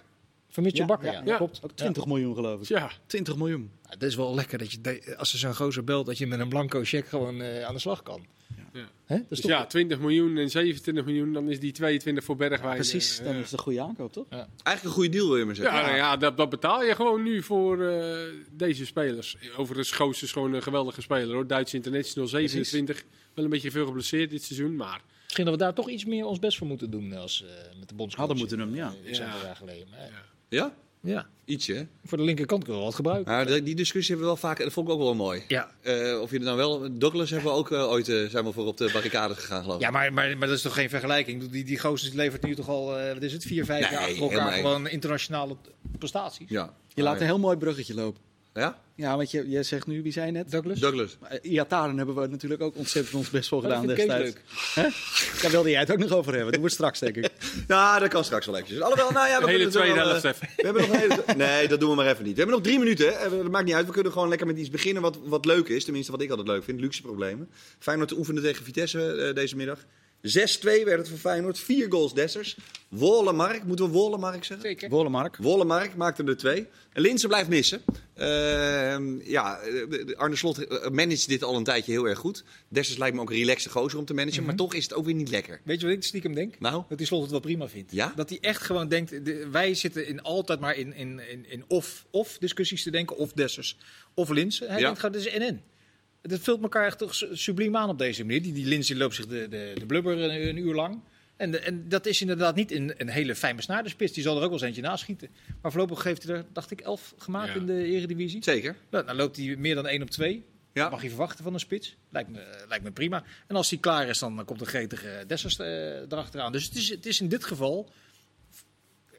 Van Mitchell Ja, Bakker, ja, ja. ja. Dat klopt. Ook 20 miljoen geloof ik. Ja, 20 miljoen. Ja, Het is wel lekker dat je, als er zo'n gozer belt, dat je met een blanco cheque gewoon eh, aan de slag kan. Ja. Hè? Dat is dus toch ja, 20 miljoen en 27 miljoen, dan is die 22 voor Bergwijn. Precies, eh, dan ja. is het een goede aankoop, toch? Eigenlijk een goede deal, wil je maar zeggen. Ja, nou ja dat, dat betaal je gewoon nu voor eh, deze spelers. Overigens, Goos is gewoon een geweldige speler hoor. Duits International 27. Wel een beetje veel geblesseerd dit seizoen, maar Misschien dat we daar toch iets meer ons best voor moeten doen als eh, met de bondscoach. Hadden moeten doen, ja. Zijn Ja. we jaar geleden. Maar, ja. Ja? Ietsje, voor de linkerkant kunnen we wel wat gebruiken. Maar die discussie hebben we wel vaak, en dat vond ik ook wel mooi. Ja, Eh, of je er nou wel, Douglas hebben we ook eh, ooit eh, zijn we voor op de barricade gegaan, geloof ik. ja maar, maar, maar dat is toch geen vergelijking? Die, die gozer levert nu toch al, eh, wat is het, vier, vijf Nee, jaar achter elkaar gewoon internationale prestaties. Ja. Je laat een heel mooi bruggetje lopen. Ja? Ja, want je, je zegt nu, wie zei net? Douglas? Douglas. Maar, eh, Iataren hebben we natuurlijk ook ontzettend ons best voor Oh, dat gedaan vind ik destijds. leuk. Hè? Daar wilde jij het ook nog over hebben. Dat wordt straks, denk ik. Ja, dat kan straks wel eventjes. Alhoewel, nou ja, we hele tweede wel, helft eh, even. We hebben nog een hele... Nee, dat doen we maar even niet. We hebben nog drie minuten. Hè. Dat maakt niet uit. We kunnen gewoon lekker met iets beginnen wat, wat leuk is. Tenminste, wat ik altijd leuk vind. Luxe problemen. Feyenoord oefende tegen Vitesse eh, deze middag. 6-2 werd het voor Feyenoord. Vier goals Dessers. Wollemark. Moeten we Wollemark zeggen? Zeker. Wollemark. Wollemark maakte er twee. En Linse blijft missen. Ehm, ja, eh, Arne Slot eh, managt dit al een tijdje heel erg goed. Dessers lijkt me ook een relaxte gozer om te managen. Maar toch is het ook weer niet lekker. Weet je wat ik stiekem denk? Nou? Dat hij slot het wel prima vindt. Ja? Dat hij echt gewoon denkt, de- wij zitten in altijd maar in, in, in, in of, of discussies te denken, of Dessers, of Linsen. Hij Ja. denkt gewoon, dit is NN. Het vult elkaar echt toch su- subliem aan op deze manier. Die, die loopt zich de, de, de blubber een, een uur lang. En, de- en dat is inderdaad niet een, een hele fijn besnaarde spits. Die zal er ook wel eens eentje naschieten. Maar voorlopig heeft hij er, dacht ik, elf gemaakt Ja. in de eredivisie. Zeker. Nou, dan loopt hij meer dan 1 op 2. Ja. Dat mag je verwachten van een spits. Lijkt me, eh, lijkt me prima. En als die klaar is, dan komt een gretige Dessers eh, erachteraan. Dus het is, het is in dit geval...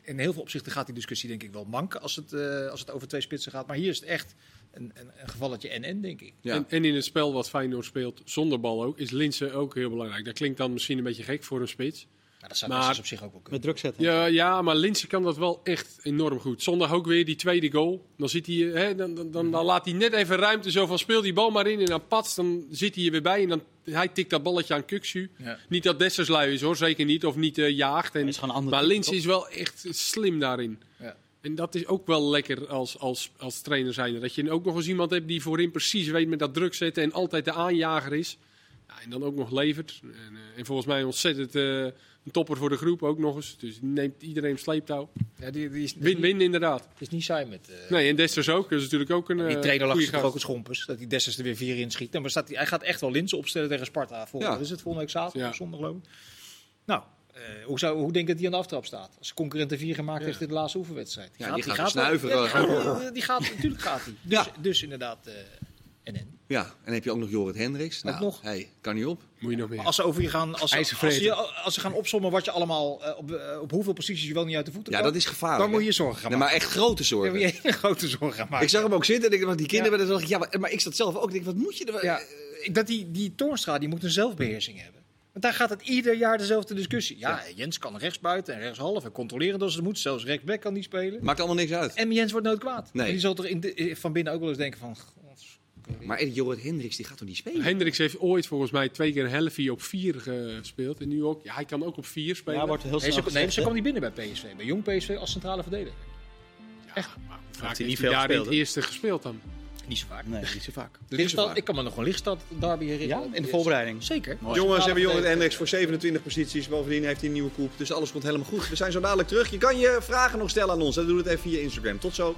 In heel veel opzichten gaat die discussie denk ik wel manken als het, eh, als het over twee spitsen gaat. Maar hier is het echt een, een, een gevalletje en-en, denk ik. Ja. En, en in het spel wat Feyenoord speelt zonder bal ook, is Linse ook heel belangrijk. Dat klinkt dan misschien een beetje gek voor een spits. Nou, dat zou Maar- op zich ook wel kunnen. Met druk zetten. Ja, ja, maar Linse kan dat wel echt enorm goed. Zondag ook weer die tweede goal. Dan, zit hij, hè, dan, dan, dan, dan laat hij net even ruimte zo van speel die bal maar in. En dan pats, dan zit hij er weer bij. En dan, hij tikt dat balletje aan Kuksu. Ja. Niet dat Dessers lui is hoor, zeker niet. Of niet eh, jaagt. En, maar type, Linse is wel echt slim daarin. Ja. En dat is ook wel lekker als, als, als trainer zijn. Dat je ook nog eens iemand hebt die voorin precies weet met dat druk zetten. En altijd de aanjager is. Ja, en dan ook nog levert. En, eh, en volgens mij ontzettend eh, een topper voor de groep ook nog eens. Dus neemt iedereen sleeptouw. Ja, die, die is, Win-win inderdaad. Het is niet saai met... eh, Nee, en Desters ook. Dat is natuurlijk ook een die trainer lag toch ook het schompers. Dat die Dessers er weer vier in schiet. En maar staat hij, hij gaat echt wel Linzen opstellen tegen Sparta. Volgende, Ja. Wat is het volgende week zaterdag Ja. of zondag geloof ik. Nou, eh, hoe, zou, hoe denk je dat hij aan de aftrap staat? Als concurrent de vier gemaakt heeft in de laatste oefenwedstrijd. Ja, die gaat snuiveren. ja, die, gaat, die gaat, natuurlijk gaat hij. Ja. Dus, dus inderdaad, eh en en. Ja, en dan heb je ook nog Jorrit Hendricks. Nou, nog. Hey, kan niet op. Moet je nog meer. Als ze over je gaan, als, ze- als, je, als ze gaan opzommen wat je allemaal eh, op, op hoeveel posities je wel niet uit de voeten Ja, kan, dat is gevaarlijk. dan moet je je zorgen gaan Nee, maar maken. echt grote Dan zorgen. moet je hele grote zorgen gaan maken. Ik zag hem ook zitten en ik dacht, die kinderen Ja. zo, ja, maar, maar ik zat zelf ook. Ik denk, wat moet je er? Ja, ik- dat die, die Toornstra die moet een zelfbeheersing hebben. Want daar gaat het ieder jaar dezelfde discussie. Ja, Jens kan rechtsbuiten en rechtshalf en controleren als het moet. Zelfs rechtsback kan niet spelen. Maakt allemaal niks uit. En Jens wordt nooit kwaad. Nee. En die zal toch in de- van binnen ook wel eens denken van... "God, Maar Jorrit Hendricks, die gaat toch niet spelen? Hendricks heeft ooit volgens mij twee keer een helfie op vier gespeeld. En nu ook. Ja, hij kan ook op vier spelen. Ja, wordt heel Nee, snel ze, nee, ze kwam niet binnen bij PSV. Bij jong PSV als centrale verdediger. Echt? Maar vaak hij heeft niet hij veel daar in het eerste gespeeld dan? Niet zo vaak. Nee, niet zo vaak. Lichtstad, ik kan me nog wel Lichtstad derby herinneren. Ja, in de voorbereiding. Zeker. Jongens hebben Jorrit Hendricks voor 27 posities. Bovendien heeft hij een nieuwe koep. Dus alles komt helemaal goed. We zijn zo dadelijk terug. Je kan je vragen nog stellen aan ons. Dan doe het even via Instagram. Tot zo.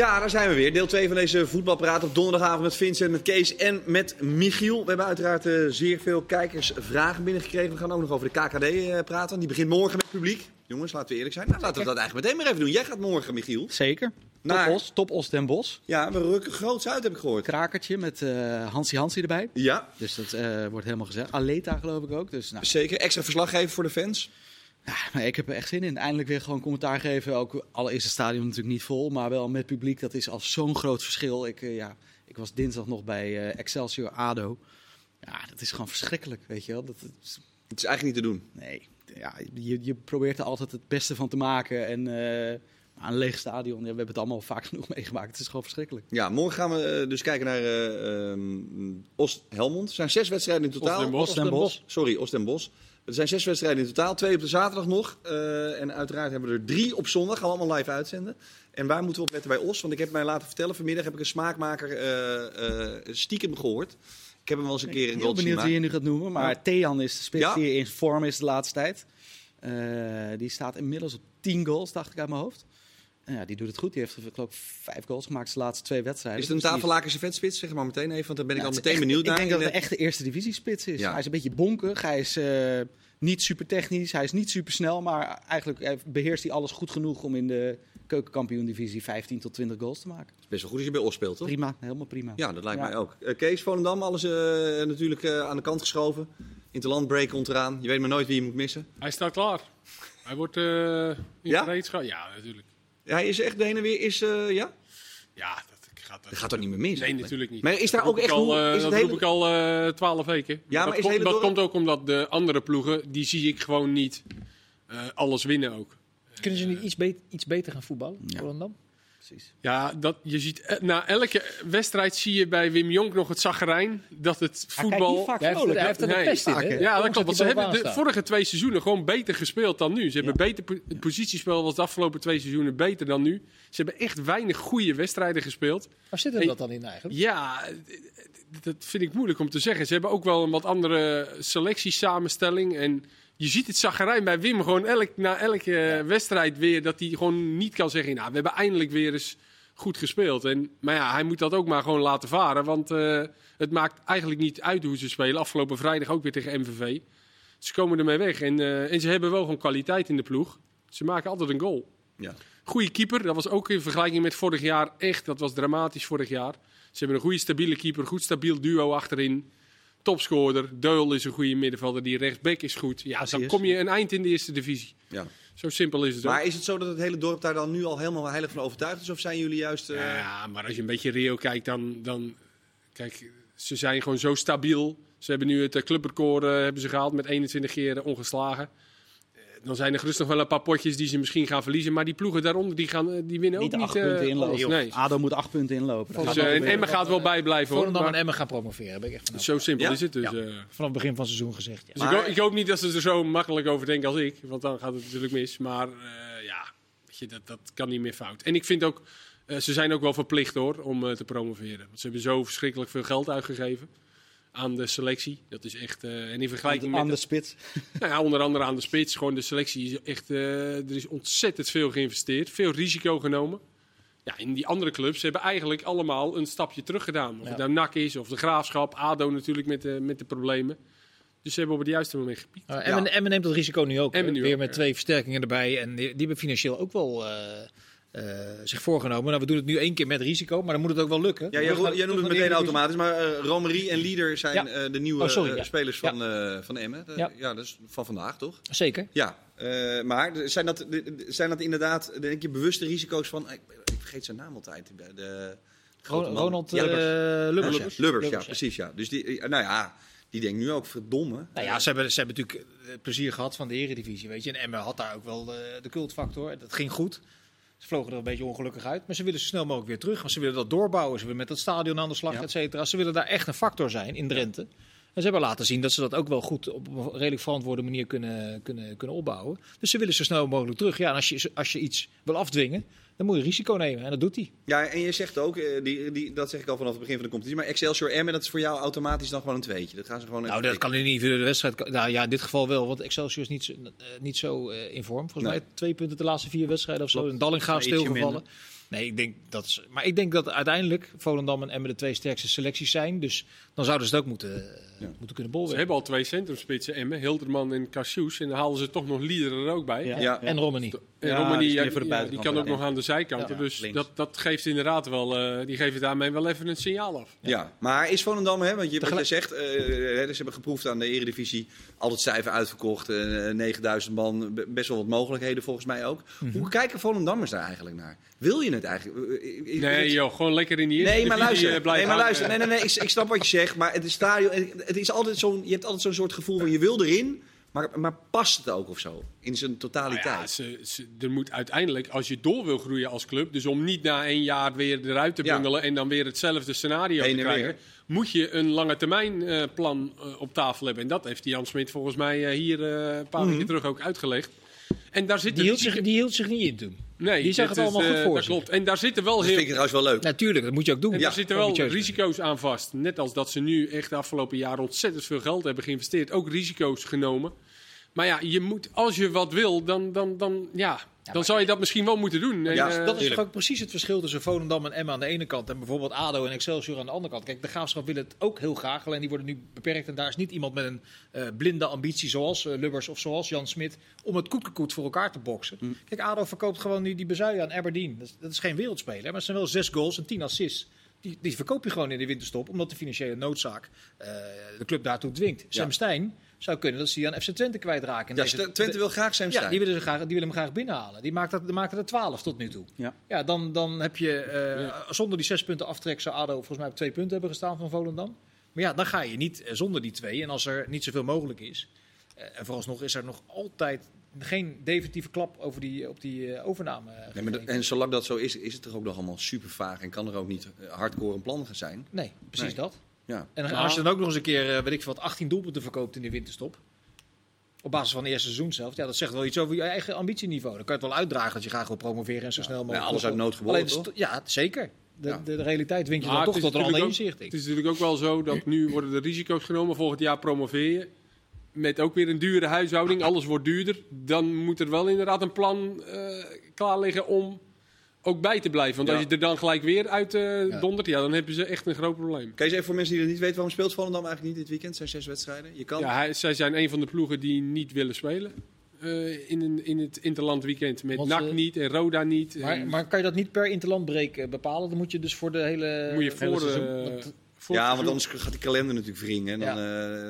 Ja, daar zijn we weer. Deel 2 van deze voetbalpraat op donderdagavond met Vincent, met Kees en met Michiel. We hebben uiteraard eh, zeer veel kijkersvragen binnengekregen. We gaan ook nog over de KKD eh, praten. Die begint morgen met publiek. Jongens, laten we eerlijk zijn. Nou, laten we dat eigenlijk meteen maar even doen. Jij gaat morgen, Michiel. Zeker. Naar- Top Os, Top Os Den Bosch. Ja, we rukken groots uit, heb ik gehoord. Krakertje met eh Hansie Hansie erbij. Ja, Dus dat eh, wordt helemaal gezegd. Aleta geloof ik ook. Dus nou, zeker. Extra verslaggever voor de fans. Ja, maar ik heb er echt zin in. Eindelijk weer gewoon commentaar geven. Ook al is het stadion natuurlijk niet vol, maar wel met publiek. Dat is al zo'n groot verschil. Ik, eh, ja, ik was dinsdag nog bij eh, Excelsior ADO. Ja, dat is gewoon verschrikkelijk, weet je wel. Dat, dat is- Het is eigenlijk niet te doen. nee, ja, je, je probeert er altijd het beste van te maken. En eh, aan een leeg stadion, ja, we hebben het allemaal vaak genoeg meegemaakt. Het is gewoon verschrikkelijk. Ja, morgen gaan we dus kijken naar eh ehm, Oost-Helmond. Er zijn zes wedstrijden in totaal. Oost. Sorry, Oost Bosch. Er zijn zes wedstrijden in totaal. Twee op de zaterdag nog. Eh, en uiteraard hebben we er drie op zondag. Gaan we allemaal live uitzenden. En waar moeten we op letten bij Os? Want ik heb mij laten vertellen, vanmiddag heb ik een smaakmaker eh, eh, stiekem gehoord. Ik heb hem wel eens een keer Ik in ben heel benieuwd wie je nu gaat noemen. Maar Ja. Thean is de spits Ja. die in vorm is de laatste tijd. Die staat inmiddels op 10 goals, dacht ik uit mijn hoofd. En ja, die doet het goed. Die heeft geloof ik vijf goals gemaakt de laatste twee wedstrijden. Is het een die Tafelakerse vetspits? Zeg maar meteen even, want dan ben ik Ja, al meteen echt- benieuwd naar. Ik denk dat het een echte eerste divisiespits is. Ja. Hij is een beetje bonkig. Hij is eh, niet super technisch. Hij is niet super snel. Maar eigenlijk eh, beheerst hij alles goed genoeg om in de keukenkampioen-divisie 15 tot 20 goals te maken. is best wel goed als je bij Os speelt, toch? Prima, helemaal prima. Ja, dat lijkt Ja. mij ook. Eh, Kees Volendam, alles eh, natuurlijk eh, aan de kant geschoven. Interlandbreak komt eraan. Je weet maar nooit wie je moet missen. Hij staat klaar. Hij wordt eh in Ja? gereedschap. Ja, natuurlijk. Hij is echt de heen en weer. Is, eh, ja? Ja, dat gaat, Dat gaat toch niet meer mis? Nee, natuurlijk niet. Maar is daar Dat ook roep ik echt... al, hoe- eh, is het dat hele- roep ik al eh, twaalf weken. Ja, maar dat is komt- hele dat komt ook omdat de andere ploegen, die zie ik gewoon niet eh, alles winnen ook. Kunnen ze niet iets, be- iets beter gaan voetballen? Ja. Volendam? Precies. Ja, dat, je ziet, eh, na elke wedstrijd zie je bij Wim Jonk nog het zagrijn. Dat het voetbal... vaak Hij heeft, hij heeft er pest in, hè? hè? Ja, dat klopt. Want ze hebben de vorige twee seizoenen gewoon beter gespeeld dan nu. Ze hebben Ja. beter, po- het positiespel was de afgelopen twee seizoenen beter dan nu. Ze hebben echt weinig goede wedstrijden gespeeld. Waar zit Hey. dat dan in eigenlijk? Ja, dat vind ik moeilijk om te zeggen. Ze hebben ook wel een wat andere selectiesamenstelling. En je ziet het zagrijn bij Wim gewoon elk, na elke wedstrijd weer... dat hij gewoon niet kan zeggen... nou, we hebben eindelijk weer eens goed gespeeld. En, maar ja, hij moet dat ook maar gewoon laten varen. Want eh, het maakt eigenlijk niet uit hoe ze spelen. Afgelopen vrijdag ook weer tegen MVV. Ze komen ermee weg. En, eh, en ze hebben wel gewoon kwaliteit in de ploeg. Ze maken altijd een goal. Ja. Goede keeper. Dat was ook in vergelijking met vorig jaar echt. Dat was dramatisch vorig jaar. Ze hebben een goede stabiele keeper. Goed stabiel duo achterin. Topscorer. Deul is een goede middenvelder. Die rechtsback is goed. Ja, dan kom je een eind in de eerste divisie. Ja. Zo simpel is het ook. Maar is het zo dat het hele dorp daar dan nu al helemaal heilig van overtuigd is? Of zijn jullie juist... eh, Ja, maar als je een beetje Rio kijkt, dan, dan... Kijk, ze zijn gewoon zo stabiel. Ze hebben nu het eh, clubrecord eh, hebben ze gehaald met 21 keer ongeslagen. Dan zijn er gerust nog wel een paar potjes die ze misschien gaan verliezen. Maar die ploegen daaronder, die, gaan, eh, die winnen Niet ook acht niet. eh, punten inlopen. Nee. ADO moet acht punten inlopen. Dus, gaat eh, wel en. Emmen gaat wel bijblijven hoor. Volendam en Maar Emmen gaan promoveren, ben ik echt van zo simpel Ja? is het dus. Ja. eh. Vanaf het begin van het seizoen gezegd. Ja. Dus Maar- ik, ho- ik hoop niet dat ze er zo makkelijk over denken als ik. Want dan gaat het natuurlijk mis. Maar eh, ja, weet je, dat, dat kan niet meer fout. En ik vind ook, eh, ze zijn ook wel verplicht hoor, om eh, te promoveren. Want ze hebben zo verschrikkelijk veel geld uitgegeven aan de selectie. Dat is echt, eh, en in vergelijking aan met, de spits. nou ja, onder andere aan de spits. Gewoon de selectie is echt, eh, er is ontzettend veel geïnvesteerd. Veel risico genomen. Ja, in die andere clubs hebben eigenlijk allemaal een stapje terug gedaan. Of Ja. het nou NAC is, of de Graafschap, ADO natuurlijk met de, met de problemen. Dus ze hebben op het juiste moment gepiekt. Uh, Emmen, Emmen neemt dat risico nu ook. Nu weer ook, met ja. twee versterkingen erbij. En die, die hebben financieel ook wel eh, eh, zich voorgenomen. Nou, we doen het nu één keer met risico, maar dan moet het ook wel lukken. Ja, jij, noemt het meteen automatisch, maar eh Romerie en Lieder zijn Ja. eh, de nieuwe Oh, sorry, ja. spelers van, van Emmen. Ja. dat is van vandaag, toch? Zeker. Ja, maar zijn dat, zijn dat inderdaad, denk je, bewuste risico's van... Ik, ik vergeet zijn naam altijd. De, de grote Ron- man. Ronald eh, Lubbers. Lubbers. Lubbers, Lubbers, ja, precies. Ja. Dus die, nou ja, die denkt nu ook, verdomme. Nou ja, ze hebben, ze hebben natuurlijk plezier gehad van de eredivisie, weet je. En Emmen had daar ook wel de, de cultfactor. Dat ging goed. Ze vlogen er een beetje ongelukkig uit. Maar ze willen zo snel mogelijk weer terug. Want ze willen dat doorbouwen. Ze willen met dat stadion aan de slag, Ja. et cetera. Ze willen daar echt een factor zijn in Drenthe. En ze hebben laten zien dat ze dat ook wel goed op een redelijk verantwoorde manier kunnen, kunnen, kunnen opbouwen. Dus ze willen zo snel mogelijk terug. Ja, en als je, als je iets wil afdwingen, dan moet je risico nemen. En dat doet hij. Ja, en je zegt ook, eh, die, die, dat zeg ik al vanaf het begin van de competitie, maar Excelsior Emmen, dat is voor jou automatisch dan gewoon een tweetje. Dat gaan ze gewoon Nou, dat kan in een individuele wedstrijd. Nou ja, in dit geval wel, want Excelsior is niet zo, eh, niet zo eh, in vorm. Volgens Nee. mij twee punten de laatste vier wedstrijden of zo. Klopt. En Dallinga is Ietsje stilgevallen. Nee, ik denk dat maar ik denk dat uiteindelijk Volendam en Emmen de twee sterkste selecties zijn. Dus dan zouden ze het ook moeten, eh, Ja. moeten kunnen Ze bolwerken. hebben al twee centrumspitsen, Emmen, Hilderman en Cassius. En dan halen ze toch nog Lieder er ook bij. Ja. Ja. En Romani. En Ja, Romani, die die kan ook ja. nog aan de zijkanten. Ja, dus dat, dat geeft inderdaad wel, eh, die geven daarmee wel even een signaal af. Ja, maar is Volendam, hè, want je, wat je Tegelijk- zegt, eh, hè, ze hebben geproefd aan de Eredivisie, altijd cijfer uitverkocht, eh 9000 man, best wel wat mogelijkheden volgens mij ook. Mhm. Hoe kijken Volendammers daar eigenlijk naar? Wil je het eigenlijk? Eh, eh, Nee het- joh, gewoon lekker in die eerste Nee, maar luister. eh, Nee, maar luister. Nee, nee, nee. Ik, ik snap wat je zegt. Maar het is stadion. Het is altijd zo'n. Je hebt altijd zo'n soort gevoel van je wil erin. Maar, maar past het ook of zo? In zijn Nou totaliteit. ja, ze, ze- er moet uiteindelijk, als je door wil groeien als club, dus om niet na één jaar weer eruit te Ja. bungelen en dan weer hetzelfde scenario Heen te en krijgen, weer. moet je een lange termijn eh, plan eh, op tafel hebben. En dat heeft Jan Smit volgens mij eh, hier eh, een paar Mhm. weken terug ook uitgelegd. En daar zit Die hield, zich, die hield zich niet in toen. Nee, die zag dit het is, allemaal goed eh, voor Dat zich. klopt. En daar zitten wel dat heel vind ik trouwens wel leuk. Natuurlijk, dat moet je ook doen. En Ja, daar zitten wel risico's aan vast. Net als dat ze nu echt de afgelopen jaren ontzettend veel geld hebben geïnvesteerd. Ook risico's genomen. Maar ja, je moet, als je wat wil, dan, dan, dan, ja, dan zou je dat misschien wel moeten doen. En, Ja, eh, Dat is toch ook precies het verschil tussen Volendam en Emma aan de ene kant en bijvoorbeeld ADO en Excelsior aan de andere kant. Kijk, de Graafschap wil het ook heel graag, alleen die worden nu beperkt en daar is niet iemand met een eh, blinde ambitie zoals eh, Lubbers of zoals Jan Smit om het koekekoet voor elkaar te boksen. Hm. Kijk, ADO verkoopt gewoon nu die bezuien aan Aberdeen. Dat is, dat is geen wereldspeler, maar het zijn wel zes goals en tien assists. Die, die verkoop je gewoon in de winterstop, omdat de financiële noodzaak eh, de club daartoe dwingt. Sam Stein zou kunnen dat ze die aan FC Twente kwijtraken. Ja, deze- Twente wil graag zijn ja, die willen, ze graag, die willen hem graag binnenhalen. Die maakt, dat, die maakt er 12 tot nu toe. Ja. Ja, dan, dan heb je eh, zonder die zes punten aftrek zou ADO volgens mij op twee punten hebben gestaan van Volendam. Maar ja, dan ga je niet eh, zonder die twee. En als er niet zoveel mogelijk is. eh, en vooralsnog is er nog altijd geen definitieve klap over die, op die overname. Nee, maar en zolang dat zo is, is het toch ook nog allemaal super vaag. En kan er ook niet hardcore een plan gaan zijn. nee, precies Nee. dat. Ja. En Nou. als je dan ook nog eens een keer, eh, weet ik veel, wat, 18 doelpunten verkoopt in de winterstop. Op basis van het eerste seizoen zelf. Ja, dat zegt wel iets over je eigen ambitieniveau. Dan kan je het wel uitdragen dat je graag wil promoveren en zo snel mogelijk. alles uit nood geboren, toch? Ja, zeker. De, Ja. de, de realiteit dwingt je Maar dan toch tot een ander inzicht. Het is natuurlijk ook wel zo dat nu worden de risico's genomen. Volgend jaar promoveer je. Met ook weer een dure huishouding. Alles wordt duurder. Dan moet er wel inderdaad een plan eh, klaar liggen om ook bij te blijven. Want Ja. als je er dan gelijk weer uit eh Ja. dondert, ja, dan hebben ze echt een groot probleem. Kees, even voor mensen die het niet weten, waarom speelt Volendam eigenlijk niet dit weekend? Zijn zes wedstrijden. Je kan. Ja, hij, zij zijn een van de ploegen die niet willen spelen. eh, in, in het Interland weekend. Met NAC eh, niet en Roda niet. Maar, en maar kan je dat niet per interlandbreek eh, bepalen? Dan moet je dus voor de hele. moet je hele voor, seizoen- ja, want anders gaat die kalender natuurlijk wringen. En dan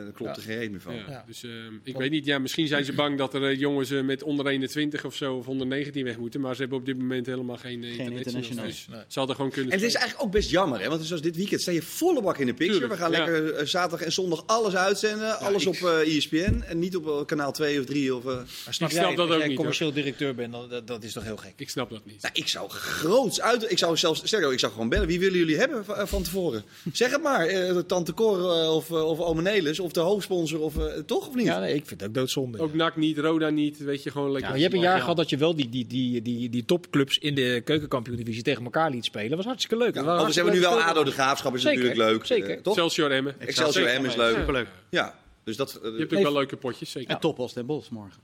eh, klopt Ja. er geen reet meer van. Ja, Ja. Dus, eh, ik weet niet, ja, misschien zijn ze bang dat er eh, jongens eh, met onder 21 of zo of onder 19 weg moeten. Maar ze hebben op dit moment helemaal geen, Geen internationals. Dus Nee. Ze hadden gewoon kunnen En het is eigenlijk ook best jammer, hè? want zoals dit weekend sta je volle bak in de picture. Tuurlijk, We gaan ja. lekker zaterdag en zondag alles uitzenden. alles ik- op eh ESPN en niet op kanaal 2 of 3. Of, snap Ik snap jij, dat als ook jij niet, commercieel directeur bent, dan, dat, dat is toch heel gek? Ik snap dat niet. Nou, ik zou groots uit. Ik zou zelfs sterker, ik zou gewoon bellen. Wie willen jullie hebben va- van tevoren? Zeg het maar. eh, Tante Cor eh, of, eh, of Ome Nelis of de hoofdsponsor of eh, toch of niet? Ja, nee, ik vind het ook doodzonde. Ook NAC niet, Roda niet, weet je, gewoon lekker. Ja, je hebt een jaar Ja. gehad dat je wel die, die, die, die, die topclubs in de keukenkampioen-divisie tegen elkaar liet spelen. Dat was hartstikke leuk. Ja, Dat waren anders hebben we nu wel ADO, de Graafschap is Zeker, natuurlijk leuk. zeker. toch? Excelsior Emmen. Excelsior M is leuk. Superleuk. Ja, dus dat... Je hebt ook wel leuke potjes, zeker. En Topos Den Bosch morgen.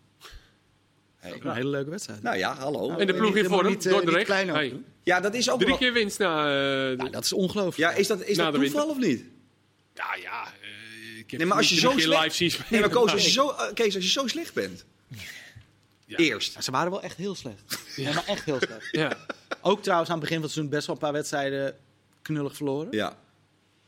Hey. Ook een hele leuke wedstrijd. Nou ja, hallo. En de ploeg in vorm, niet, eh, Dordrecht. klein Hey. Ja, dat is ook drie wel... keer winst na... eh, Nou, dat is ongelooflijk. Ja, is dat, is Na dat toeval of niet? Ja, ja. eh, ik heb Nee, maar als je zo keer slecht- live zien spelen. Nee, maar Koos, als je Nou, zo, Kees, als je zo slecht bent. Ja. Eerst. Ja, ze waren wel echt heel slecht. Ja, maar echt heel slecht. Ja. Ook trouwens aan het begin van het seizoen best wel een paar wedstrijden knullig verloren. Ja.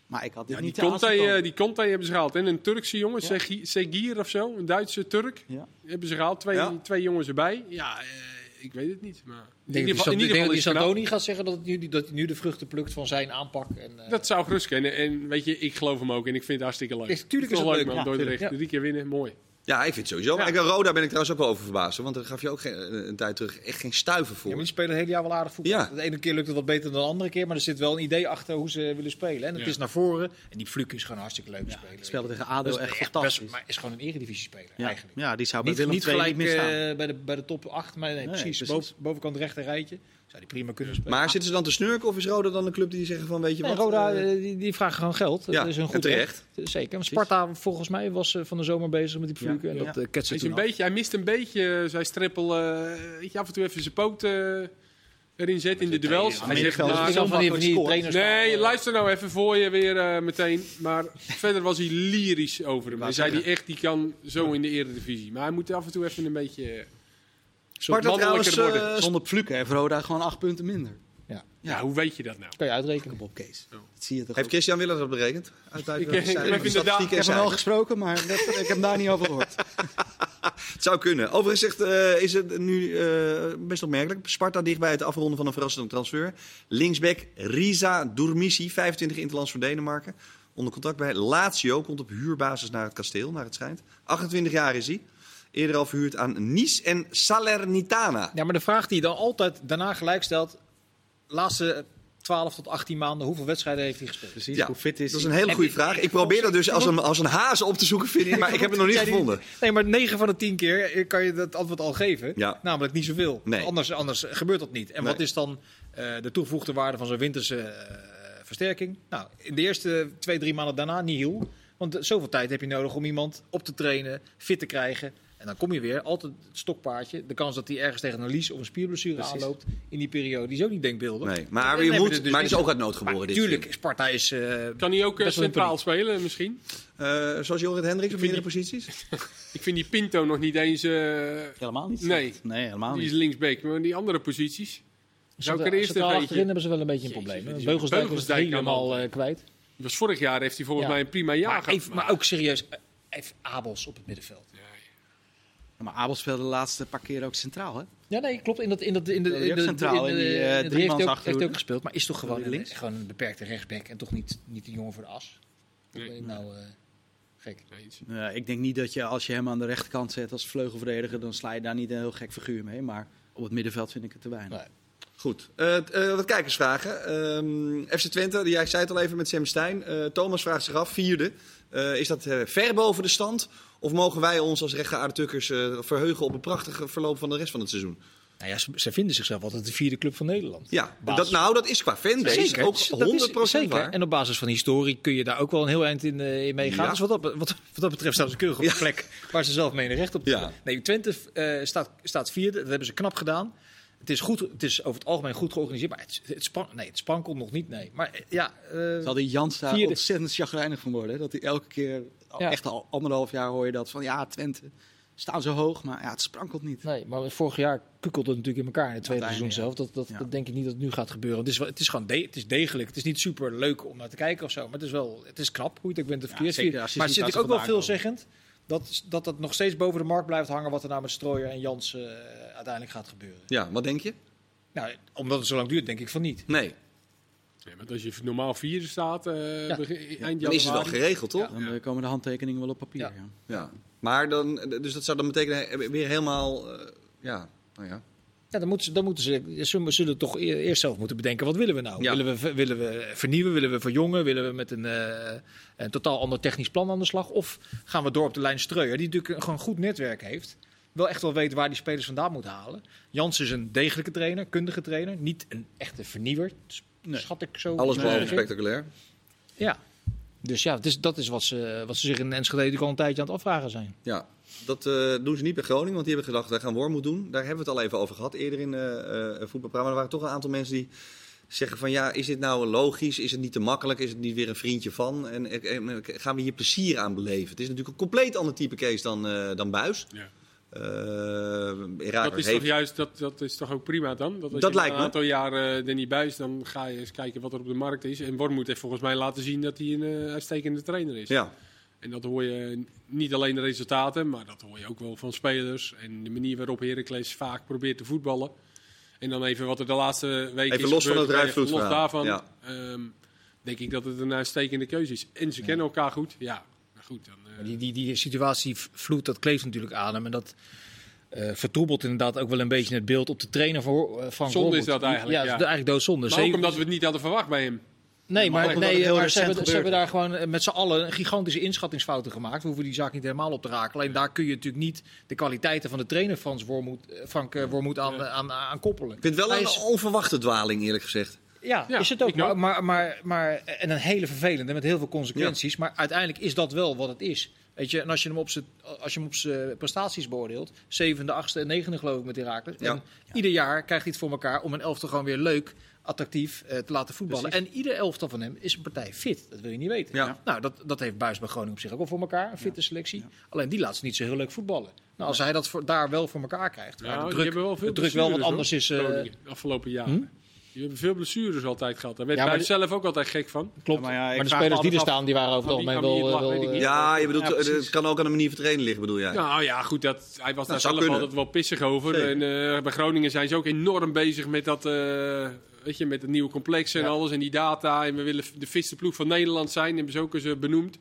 Maar ik had dit Ja, die, niet Conte, aanzien komen. eh, die Conte hebben ze gehaald. En een Turkse jongen, Ja. Segi- Segir of zo. Een Duitse Turk. Ja. Hebben ze gehaald. Twee, Ja. twee jongens erbij. Ja, eh, ik weet het niet. Maar Ik in denk ieder geval, in dat ieder geval die. Santoni gaat zeggen dat, het nu, dat hij nu de vruchten plukt van zijn aanpak. En, eh, Dat zou gerust kunnen. En weet je, ik geloof hem ook. En ik vind het hartstikke leuk. Is- tuurlijk is het leuk, man. ja, Dordrecht. tuurlijk, ja. Drie keer winnen, mooi. Ja, ik vind het sowieso. Maar Ja. ik, Roda ben ik trouwens ook wel over verbaasd. Want daar gaf je ook geen, eh, een tijd terug echt geen stuiver voor. Ja, maar die spelen het hele jaar wel aardig voetbal. Ja. De ene keer lukt het wat beter dan de andere keer, maar er zit wel een idee achter hoe ze willen spelen. En het Ja. is naar voren. En die Fluk is gewoon hartstikke leuke Ja, speler. speelde tegen Dat ADO echt best- fantastisch. maar is gewoon een eredivisie speler ja. eigenlijk. ja, die zou bij Niet, Willem niet gelijk eh, bij, de, bij de top 8, maar nee, Nee, precies. precies. Boven, bovenkant rechter rijtje. Zou die prima kunnen spelen. Maar zitten ze dan te snurken of is Roda dan een club die zeggen van weet je Nee, wat? Roda, eh, eh, die, die vragen gewoon geld. ja, dat is een en goed terecht. recht. Zeker. Want Sparta volgens mij was eh, van de zomer bezig met die Ja, Fluk. En ja. dat uh, ketste Hij, is toen een af. beetje, hij mist een beetje zijn strippel. eh, weet je, af en toe even zijn poot erin zet in de duels. Hij zegt, maar- niet Zo van die, die trainers. Nee, luister nou even voor je weer meteen. Maar verder was hij lyrisch over hem. Hij zei hij echt, die kan zo in de eredivisie. Maar hij moet af en toe even een beetje Sparta mannelijker trouwens, worden. eh, Zonder Pfluken heeft Roda gewoon acht punten minder. ja, hoe weet je dat nou? Kan je uitrekenen. Kom op, Kees. Dat zie je toch Heeft. Christian Willers dat berekend? Uit, Ik- ik Ik en heb hem wel gesproken, maar dat, ik heb hem daar niet over gehoord. Het zou kunnen. Overigens zegt, eh, is het nu eh, best opmerkelijk. Sparta dicht bij het afronden van een verrassende transfer. Linksback Riza Durmisi, 25 interlands voor Denemarken. Onder contract bij Lazio, komt op huurbasis naar het kasteel, naar het schijnt. 28 jaar is hij. Eerder al verhuurd aan Nice en Salernitana. Ja, maar de vraag die je dan altijd daarna gelijk stelt. Laatste 12 tot 18 maanden, hoeveel wedstrijden heeft hij gespeeld? Precies, Ja, hoe fit is Dat is een hele goede vraag. ik- probeer dat dus als een, als een haas op te zoeken, vind ik, maar ik heb het nog niet gevonden. Nee, maar 9 van de 10 keer kan je dat antwoord al geven. Ja. Namelijk niet zoveel. Nee. Anders, anders gebeurt dat niet. En Nee. wat is dan eh, de toegevoegde waarde van zo'n winterse eh, versterking? Nou, in de eerste twee, drie maanden daarna niet heel. Want zoveel tijd heb je nodig om iemand op te trainen, fit te krijgen. En dan kom je weer, altijd het stokpaardje. De kans dat hij ergens tegen een lies of een spierblessure Precies. aanloopt in die periode, die is ook niet denkbeeldig. Nee, maar je moet, we dus maar het is niet- ook uit nood geboren. Maar dit tuurlijk. Sparta is... eh, Kan hij ook eh, centraal spelen misschien? Eh, zoals Jorrit Hendricks op meerdere posities? Ik vind die Pinto nog niet eens... Helemaal niet. Nee. helemaal die is niet. linksback. Maar die andere posities... Zou ik er eerst achterin beetje... hebben ze wel een beetje een probleem. Beugelsdijk is Beugelsdijk kan helemaal eh, kwijt. Was vorig jaar heeft hij volgens Ja. mij een prima jaar Maar, gehad. even, maar ook serieus, even Abels op het middenveld. Maar Abel speelde de laatste paar keer ook centraal, hè? Ja, nee, klopt. In, dat, in, dat, in de, in de, centraal in in de- die, eh, in de drie heeft hij ook, heeft ook gespeeld. Maar is toch gewoon een, Links. gewoon een beperkte rechtsback en toch niet, niet de jongen voor de as. Nee. Nou eh, gek. Nee, ik denk niet dat je als je hem aan de rechterkant zet als vleugelverdediger, dan sla je daar niet een heel gek figuur mee. Maar op het middenveld vind ik het te weinig. Nee. Goed. Eh, t- eh, wat kijkersvragen. Ehm, FC Twente, die- jij zei het al even met Sam Stein. Eh, Thomas vraagt zich af, vierde. Eh, is dat eh, ver boven de stand? Of mogen wij ons als rechtgeaarde tukkers eh, verheugen op een prachtige verloop van de rest van het seizoen? Nou ja, ze, ze vinden zichzelf altijd de vierde club van Nederland. Ja, Basis. dat, nou, dat is qua fanbase ook 100% dat is, zeker. waar. En op basis van historie kun je daar ook wel een heel eind in, eh, in meegaan. Ja. Dus wat dat, wat, wat dat betreft staan ze keurig op de Ja. plek waar ze zelf menen recht op Ja. Nee, Twente eh, staat, staat vierde. Dat hebben ze knap gedaan. Het is, goed, het is over het algemeen goed georganiseerd, maar het, het, spran, nee, het sprankelt nog niet. Nee. Maar ja, eh, Zal die Jans daar Vierde. ontzettend chagrijnig van worden. hè? Dat hij elke keer, Ja. echt al anderhalf jaar hoor je dat van ja, Twente staan zo hoog, maar ja, het sprankelt niet. nee, maar vorig jaar kukkelde het natuurlijk in elkaar in het tweede seizoen zelf. Dat, dat, Ja. dat denk ik niet dat het nu gaat gebeuren. Het is, wel- het is gewoon de- het is degelijk. Het is niet super leuk om naar te kijken of zo, maar het is wel het is knap hoe je het ook bent verkeerd zeker Maar zit waar ik ook wel veelzeggend dat, dat het nog steeds boven de markt blijft hangen wat er nou met Strooier en Jans eh, uiteindelijk gaat gebeuren. Ja, wat denk je? Nou, omdat het zo lang duurt, denk ik van niet. Nee. Want als je normaal vierde staat, eh, Ja. begin- eind Dan is het wel geregeld, toch? Dan eh, komen de handtekeningen wel op papier. Ja. Ja. Ja. Maar dan, dus dat zou dan betekenen eh, weer helemaal, eh, ja, nou ja. Ja, dan moeten ze, dan moeten ze, ze zullen toch eerst zelf moeten bedenken, wat willen we nou? Ja. Willen, we, willen we vernieuwen, willen we verjongen, willen we met een, eh, een totaal ander technisch plan aan de slag? Of gaan we door op de lijn Streuer, die natuurlijk een- gewoon een goed netwerk heeft. Wel echt wel weet waar die spelers vandaan moet halen. Jans is een degelijke trainer, kundige trainer, niet een echte vernieuwer. Nee. Schat ik zo. Alles behalve spectaculair. Ja. Dus ja, het is, dat is wat ze, wat ze zich in Enschede al een tijdje aan het afvragen zijn. Ja, dat eh, doen ze niet bij Groningen, want die hebben gedacht, wij gaan Wormoed doen. Daar hebben we het al even over gehad eerder in eh eh voetbalprogramma. Maar er waren toch een aantal mensen die zeggen van, ja, is dit nou logisch? Is het niet te makkelijk? Is het niet weer een vriendje van? En gaan we hier plezier aan beleven? Het is natuurlijk een compleet ander type case dan, eh, dan Buis. Ja. Eh, Dat is heeft... toch juist, dat, dat is toch ook prima dan? Dat als Dat je lijkt een me. aantal jaar eh, er niet bij is, dan ga je eens kijken wat er op de markt is. En Wormoed heeft volgens mij laten zien dat hij een eh, uitstekende trainer is. Ja, En dat hoor je niet alleen de resultaten, maar dat hoor je ook wel van spelers. En de manier waarop Heracles vaak probeert te voetballen. En dan even wat er de laatste weken Even is los van gebeurd, het even Rijnvloed Los daarvan verhaal, ehm, denk ik dat het een uitstekende keuze is. En ze kennen elkaar goed. Ja, goed. Dan, eh, Die, die, die situatie vloed, dat kleeft natuurlijk aan hem. En dat eh, vertroebelt inderdaad ook wel een beetje het beeld op de trainer van eh, Frank Zonde is dat eigenlijk, Ja, ja. dat is eigenlijk doodzonde. maar ook omdat we het niet hadden verwacht bij hem. Nee, Maar nee, maar ze, hebben, ze hebben gebeurde. daar gewoon met z'n allen een gigantische inschattingsfouten gemaakt. We hoeven die zaak niet helemaal op te raken. Alleen daar kun je natuurlijk niet de kwaliteiten van de trainer Frans Wormoed, Frank aan, aan, aan koppelen. ik vind het wel Hij een is- onverwachte dwaling, eerlijk gezegd. Ja, Ja, is het ook. Maar, maar, maar, maar, en een hele vervelende met heel veel consequenties. Maar uiteindelijk is dat wel wat het is. Weet je, en als je hem op zijn, als je hem op zijn prestaties beoordeelt, zevende, achtste en negende geloof ik met Herakles. Ja. En ieder jaar krijgt hij het voor elkaar om een elftal gewoon weer leuk, attractief eh, te laten voetballen. En ieder elftal van hem is een partij fit. Dat wil je niet weten. Ja. Nou, dat, dat heeft Buis bij Groningen op zich ook wel voor elkaar, een fitte selectie. Alleen die laat ze niet zo heel leuk voetballen. Nou, als hij dat voor, daar wel voor elkaar krijgt, waar Nou, de die druk, hebben wel veel de druk wel wat anders hoor, is. eh, de afgelopen jaren. Die hebben veel blessures altijd gehad. Daar werd Ja, Buis zelf ook altijd gek van. Klopt, Ja, maar maar, ja, de spelers die er staan, die waren over het algemeen kan wel... eh, wel. Ja, je bedoelt, Ja, eh, het kan ook aan de manier van trainen liggen, bedoel jij? Nou ja, goed, dat, hij was daar zou zelf kunnen. altijd wel pissig over. Zeker. En eh, bij Groningen zijn ze ook enorm bezig met dat, eh, weet je, met het nieuwe complex en Ja. alles en die data. En we willen de fitste ploeg van Nederland zijn, hebben ze ook eens benoemd.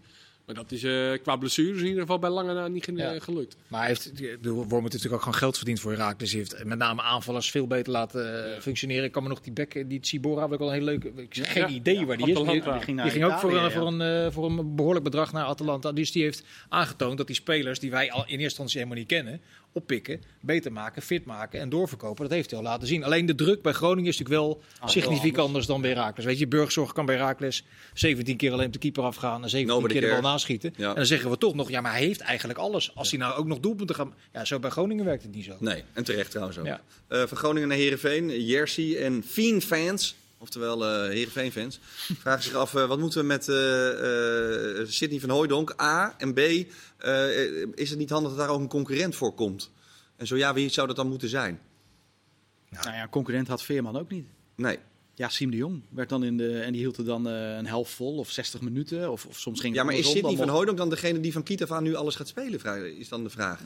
Maar dat is eh, qua blessures in ieder geval bij lange na niet ge- Ja. gelukt. Maar hij heeft, de Worm heeft natuurlijk ook gewoon geld verdiend voor Irak. Dus hij heeft met name aanvallers veel beter laten eh, functioneren. Ik kan me nog die bek, die Tsibora, heb ik al een hele leuke... Ik heb geen Ja. idee waar die is. Atalanta. Die, Die ging, die ging ook voor, een- ja. voor, een, eh, voor een behoorlijk bedrag naar Atalanta. Dus die heeft aangetoond dat die spelers die wij al in eerste instantie helemaal niet kennen, oppikken, beter maken, fit maken en doorverkopen. Dat heeft hij al laten zien. Alleen de druk bij Groningen is natuurlijk wel Ah, significant anders dan bij Herakles. Weet je, Burgzorg kan bij Herakles 17 keer alleen op de keeper afgaan en 17 Nobody keer de bal naschieten. Ja. En dan zeggen we toch nog, ja, maar hij heeft eigenlijk alles. Als hij nou ook nog doelpunten gaat... Ja, zo bij Groningen werkt het niet zo. Nee, en terecht trouwens ook. Ja. Eh, van Groningen naar Heerenveen, Jersey en Fiend-fans, oftewel eh Heerenveen-fans, vragen zich af, eh, wat moeten we met eh, eh, Sidney van Hooijdonk? A en B, eh, is het niet handig dat daar ook een concurrent voor komt? En zo ja, wie zou dat dan moeten zijn? Nou ja, concurrent had Veerman ook niet. Nee. Ja, Siem de Jong werd dan in de en die hield er dan eh, een helft vol of 60 minuten of, of soms ging het Ja, maar is Sidney van Hooijdonk dan degene die van Kiet af aan nu alles gaat spelen? Is dan de vraag.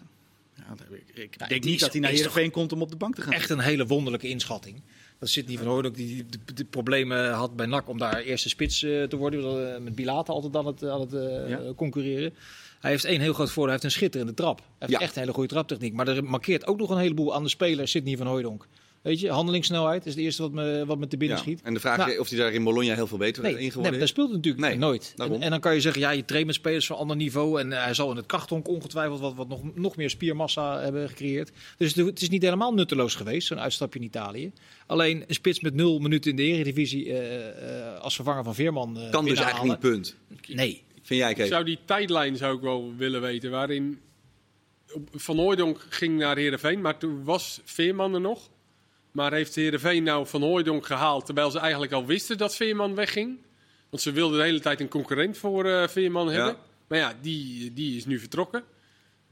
Ja, ik ik Ja, denk niet is- dat hij naar Heerenveen komt om op de bank te gaan. Echt een hele wonderlijke inschatting. Dat zit niet van Hooydonk die de, problemen had bij NAC om daar eerste spits eh, te worden. eh, Met Bilate altijd aan het, aan het eh, Ja. concurreren. Hij heeft één heel groot voordeel. Hij heeft een schitterende trap. Hij heeft Ja. echt een hele goede traptechniek. Maar er markeert ook nog een heleboel aan de speler Sidney van Hooydonk. Weet je, handelingssnelheid is het eerste wat me, wat me te binnen Ja. schiet. En de vraag Nou, is of hij daar in Bologna heel veel beter Nee, in nee geworden dat is. speelt natuurlijk Nee, nooit. En, dan kan je zeggen, ja, je traint met spelers van ander niveau. En eh, hij zal in het krachthonk ongetwijfeld wat, wat nog, nog meer spiermassa hebben gecreëerd. Dus het, het is niet helemaal nutteloos geweest, zo'n uitstapje in Italië. Alleen een spits met nul minuten in de Eredivisie eh, eh, als vervanger van Veerman eh, Kan dus eigenlijk niet, punt. Nee. Vind jij, Kees? zou die tijdlijn zou ik wel willen weten. Waarin Van Hooijdonk ging naar Heerenveen, maar toen was Veerman er nog. Maar heeft Heerenveen nou Van Hooijdonk gehaald terwijl ze eigenlijk al wisten dat Veerman wegging? Want ze wilden de hele tijd een concurrent voor eh Veerman hebben. Maar ja, die, die is nu vertrokken.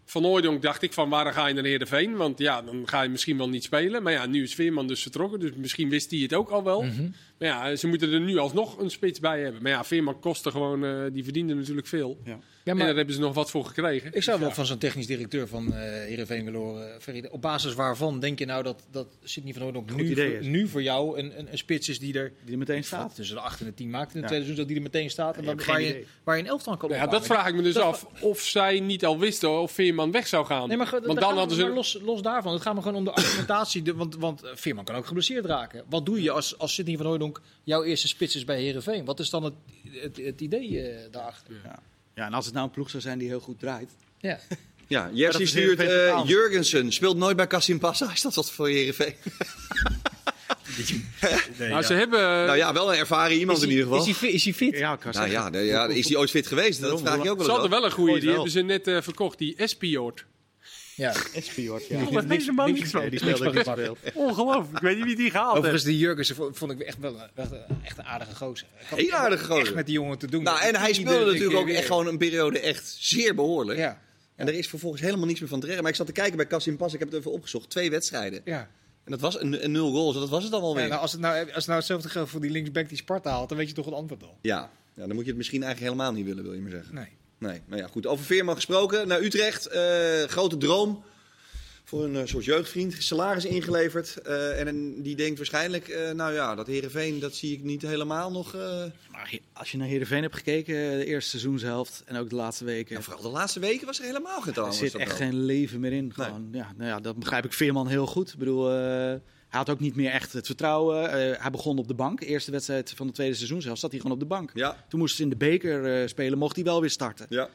Van Hooijdonk dacht ik van waar ga je naar Heerenveen? Want ja, dan ga je misschien wel niet spelen. Maar ja, nu is Veerman dus vertrokken. Dus misschien wist hij het ook al wel. Mhm. Maar ja, ze moeten er nu alsnog een spits bij hebben. Maar ja, Veerman kostte gewoon, eh, die verdiende natuurlijk veel. Ja. Ja, En maar daar hebben ze nog wat voor gekregen. ik zou wel Ja. van zo'n technisch directeur van eh Heerenveen willen horen. Op basis waarvan denk je nou dat, dat Sidney van Hooydonk nu, voor- nu voor jou een, een, een spits is die er Die er meteen staat. tussen de 8 en de 10 maakt in het Ja. tweede seizoen, dat die er meteen staat. En hebt waar, je, waar je een elftal kan Ja, opbouwen. dat vraag ik me dus Dat- af. Of zij niet al wisten of Veerman weg zou gaan. Nee, maar, Want dan hadden ze... maar los, los daarvan, het gaat me gewoon om de argumentatie. De, want, want Veerman kan ook geblesseerd raken. Wat doe je als, als Sidney van Hooydonk jouw eerste spits is bij Heerenveen? Wat is dan het, het, het idee eh, daarachter? Ja, en als het nou een ploeg zou zijn die heel goed draait. Ja. Ja, is stuurt eh, totaal. Jurgensen. Speelt nooit bij Kassim Passa. Is dat wat voor Heerenveen? Nou, ze hebben... Nou ja, wel een ervaren iemand Is in ieder geval. Is hij, is hij fit? Ja, ik kan Nou ja, de- ja, is hij ooit fit geweest? Dat vraag je ook Ze wel eens hadden wel een goede, die wel. hebben ze net eh, verkocht, die Espiort. Ja. Espiort, ja. Helemaal niks van. Nee, die speelde ook niet. Ongelooflijk, ik weet niet wie die gehaald Overigens, die Jurgensen vo- vond ik echt wel een, echt een- echt een aardige gozer. Ik Heel aardige echt gozer. met die jongen te doen. Nou, en hij speelde natuurlijk ook weer. echt gewoon een periode echt zeer behoorlijk. Ja. En er is vervolgens helemaal niks meer van te redden. Maar ik zat te kijken bij Kassim Pas. Ik heb het even opgezocht. Twee wedstrijden. Ja. En dat was een, een nul goals. Dat was het dan alweer. Ja, nou, als, het nou, als het nou hetzelfde geldt voor die linksback die Sparta haalt, dan weet je toch het antwoord al. Ja. ja, dan moet je het misschien eigenlijk helemaal niet willen, wil je maar zeggen. Nee. Nee, maar ja, goed. Over Veerman gesproken. Naar Utrecht. eh, grote droom. Voor een eh, soort jeugdvriend. Salaris ingeleverd. eh, en een- die denkt waarschijnlijk, nou ja, dat Heerenveen, dat zie ik niet helemaal nog. Maar als je naar Heerenveen hebt gekeken, de eerste seizoenshelft en ook de laatste weken. ja, vooral de laatste weken was er helemaal geen er zit echt wel. geen leven meer in. Gewoon, ja, nou ja, dat begrijp ik Veerman heel goed. Ik bedoel, hij had ook niet meer echt het vertrouwen. Eh, hij begon op de bank. De eerste wedstrijd van de tweede seizoenshelft zat hij gewoon op de bank. Ja, Toen moesten ze in de beker eh, spelen, mocht hij wel weer starten. ja.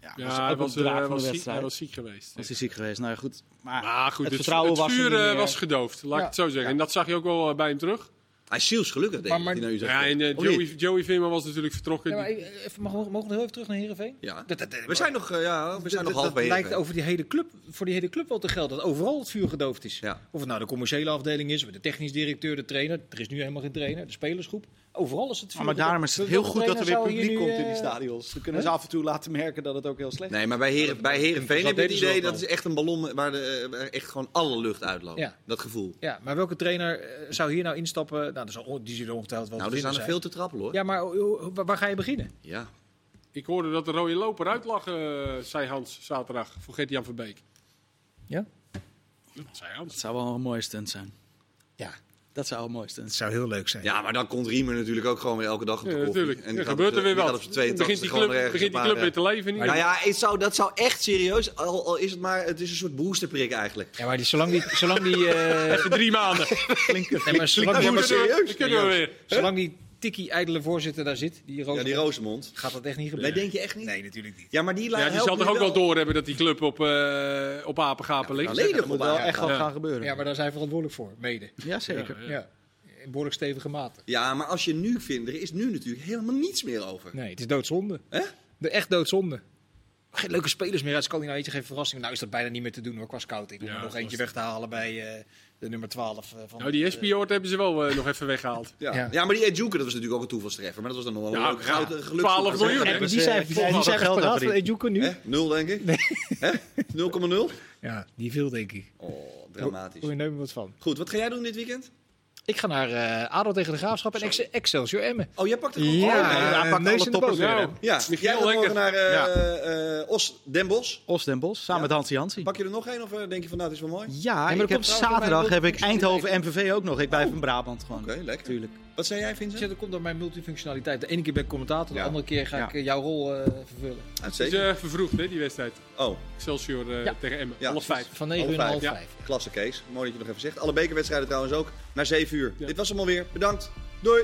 Ja, Ja, was hij was, eh, was, ziek, wedstrijd. hij was ziek geweest. Was hij ziek geweest? Nou ja, goed. Maar Maar goed, het het, vertrouwen het was vuur eh, meer. was gedoofd, laat ik het zo zeggen. Ja. En dat zag je ook wel bij hem terug. Hij is zielsgelukkig, denk Maar- ik, maar- die naar Utrecht Ja, en eh, Joey? Joey Veerman was natuurlijk vertrokken. Ja, maar even, even- mogen we- mogen we heel even terug naar Heerenveen? Ja. Dat- dat- We zijn nog, eh, ja, we zijn nog half bij dat lijkt over die hele club, voor die hele club wel te gelden. Dat overal het vuur gedoofd is. Ja. Of het nou de commerciële afdeling is, of de technisch directeur, de trainer. Er is nu helemaal geen trainer. De spelersgroep. Overal is het vuur Ah, maar daarom is het heel goed dat er weer publiek komt in die eh, stadions. Dan kunnen ze af en toe laten merken dat het ook heel slecht is. Nee, maar bij, Heren, bij Heerenveen dat heb je het idee dat is echt een ballon waar, de, eh, waar echt gewoon alle lucht uitloopt. Ja. Dat gevoel. Ja, maar welke trainer eh, zou hier nou instappen? Nou, die zullen ongetwijfeld wel Nou, er staan er veel te trappelen hoor. Ja, maar waar- ga je beginnen? Ja. Ik hoorde dat de rode loper uitlag, zei Hans zaterdag voor Gert-Jan Verbeek. Ja? Dat zei Hans. Dat zou wel een mooie stunt zijn. Ja, Dat zou het zijn. zou heel leuk zijn. ja, maar dan komt Riemer natuurlijk ook gewoon weer elke dag op de Ja, koffie. natuurlijk. En Er gebeurt op er weer wat. begint 82 die club, begint die club paar, weer te leven. Niet? Nou ja, het zou, dat zou echt serieus, al, al is het maar, het is een soort boosterprik eigenlijk. Ja, maar die, zolang die, zolang die, eh, Even drie maanden. nee, maar zolang Ja, die, maar serieus? Dan kunnen we weer. zolang die tikkie ijdele voorzitter daar zit, die Roos, Ja, die Rosemond. gaat dat echt niet Nee, gebeuren. denk je echt niet? Nee, natuurlijk niet. Ja, maar die, Ja, die zal toch ook wel doorhebben dat die club op, eh op apengapen ligt. Volledig Dat moet wel echt wel Ja. gaan gebeuren. Ja, maar daar zijn we verantwoordelijk voor, mede. Ja, zeker. Ja. Ja. In behoorlijk stevige mate. Ja, maar als je nu vindt, er is nu natuurlijk helemaal niets meer over. Nee, het is doodzonde. Hè? De echt doodzonde. Geen leuke spelers meer uit Scandinavië, geen verrassing. Nou is dat bijna niet meer te doen hoor, qua scouting. Om Ja, er nog eentje was- weg te halen bij eh, de nummer 12 eh, van... Nou, die Espioort hebben ze wel eh, nog even weggehaald. Ja. Ja. Ja. maar die Ejuke, dat was natuurlijk ook een toevalstreffer. Maar dat was dan nog wel een Ja, ja. goud, geluk. 12 miljoen. En die die zijn, zijn- die zijn geld van nu? Hè? Nul, denk ik. Hè? 0,0? Ja, die veel denk ik. Oh, Hoor dramatisch. je neem er wat van. Goed, wat ga jij doen dit weekend? Ik ga naar eh ADO tegen de Graafschap en Ex- Excelsior Emmen. Oh, jij pakt het gewoon. Ja, Oh, nee. hij pakt alle toppers weer, Nou, Ja, Michiel, jij gaat morgen lekker. naar eh, Ja. eh, Os Den Bosch. Os Den Bosch, samen Ja. met Hansi Hansi. Pak je er nog één of eh, denk je van nou, het is wel mooi? Ja, maar ik dat heb zaterdag heb ik. Eindhoven MVV ook nog. Ik blijf in Brabant gewoon. Oké, lekker. Tuurlijk. Wat zei jij, Vincent? Dus dat komt door mijn multifunctionaliteit. De ene keer ben ik commentator, de Ja. andere keer ga Ja. ik eh, jouw rol eh, vervullen. Het is eh, vervroegd, hè, die wedstrijd. Oh, Excelsior eh, Ja. tegen Emmen. Ja. Half vijf. Van 9 uur naar half vijf, ja. 5. klasse Kees. Mooi dat je nog even zegt. Alle bekerwedstrijden trouwens ook. Naar 7 uur. Ja. Dit was hem alweer. Bedankt. Doei.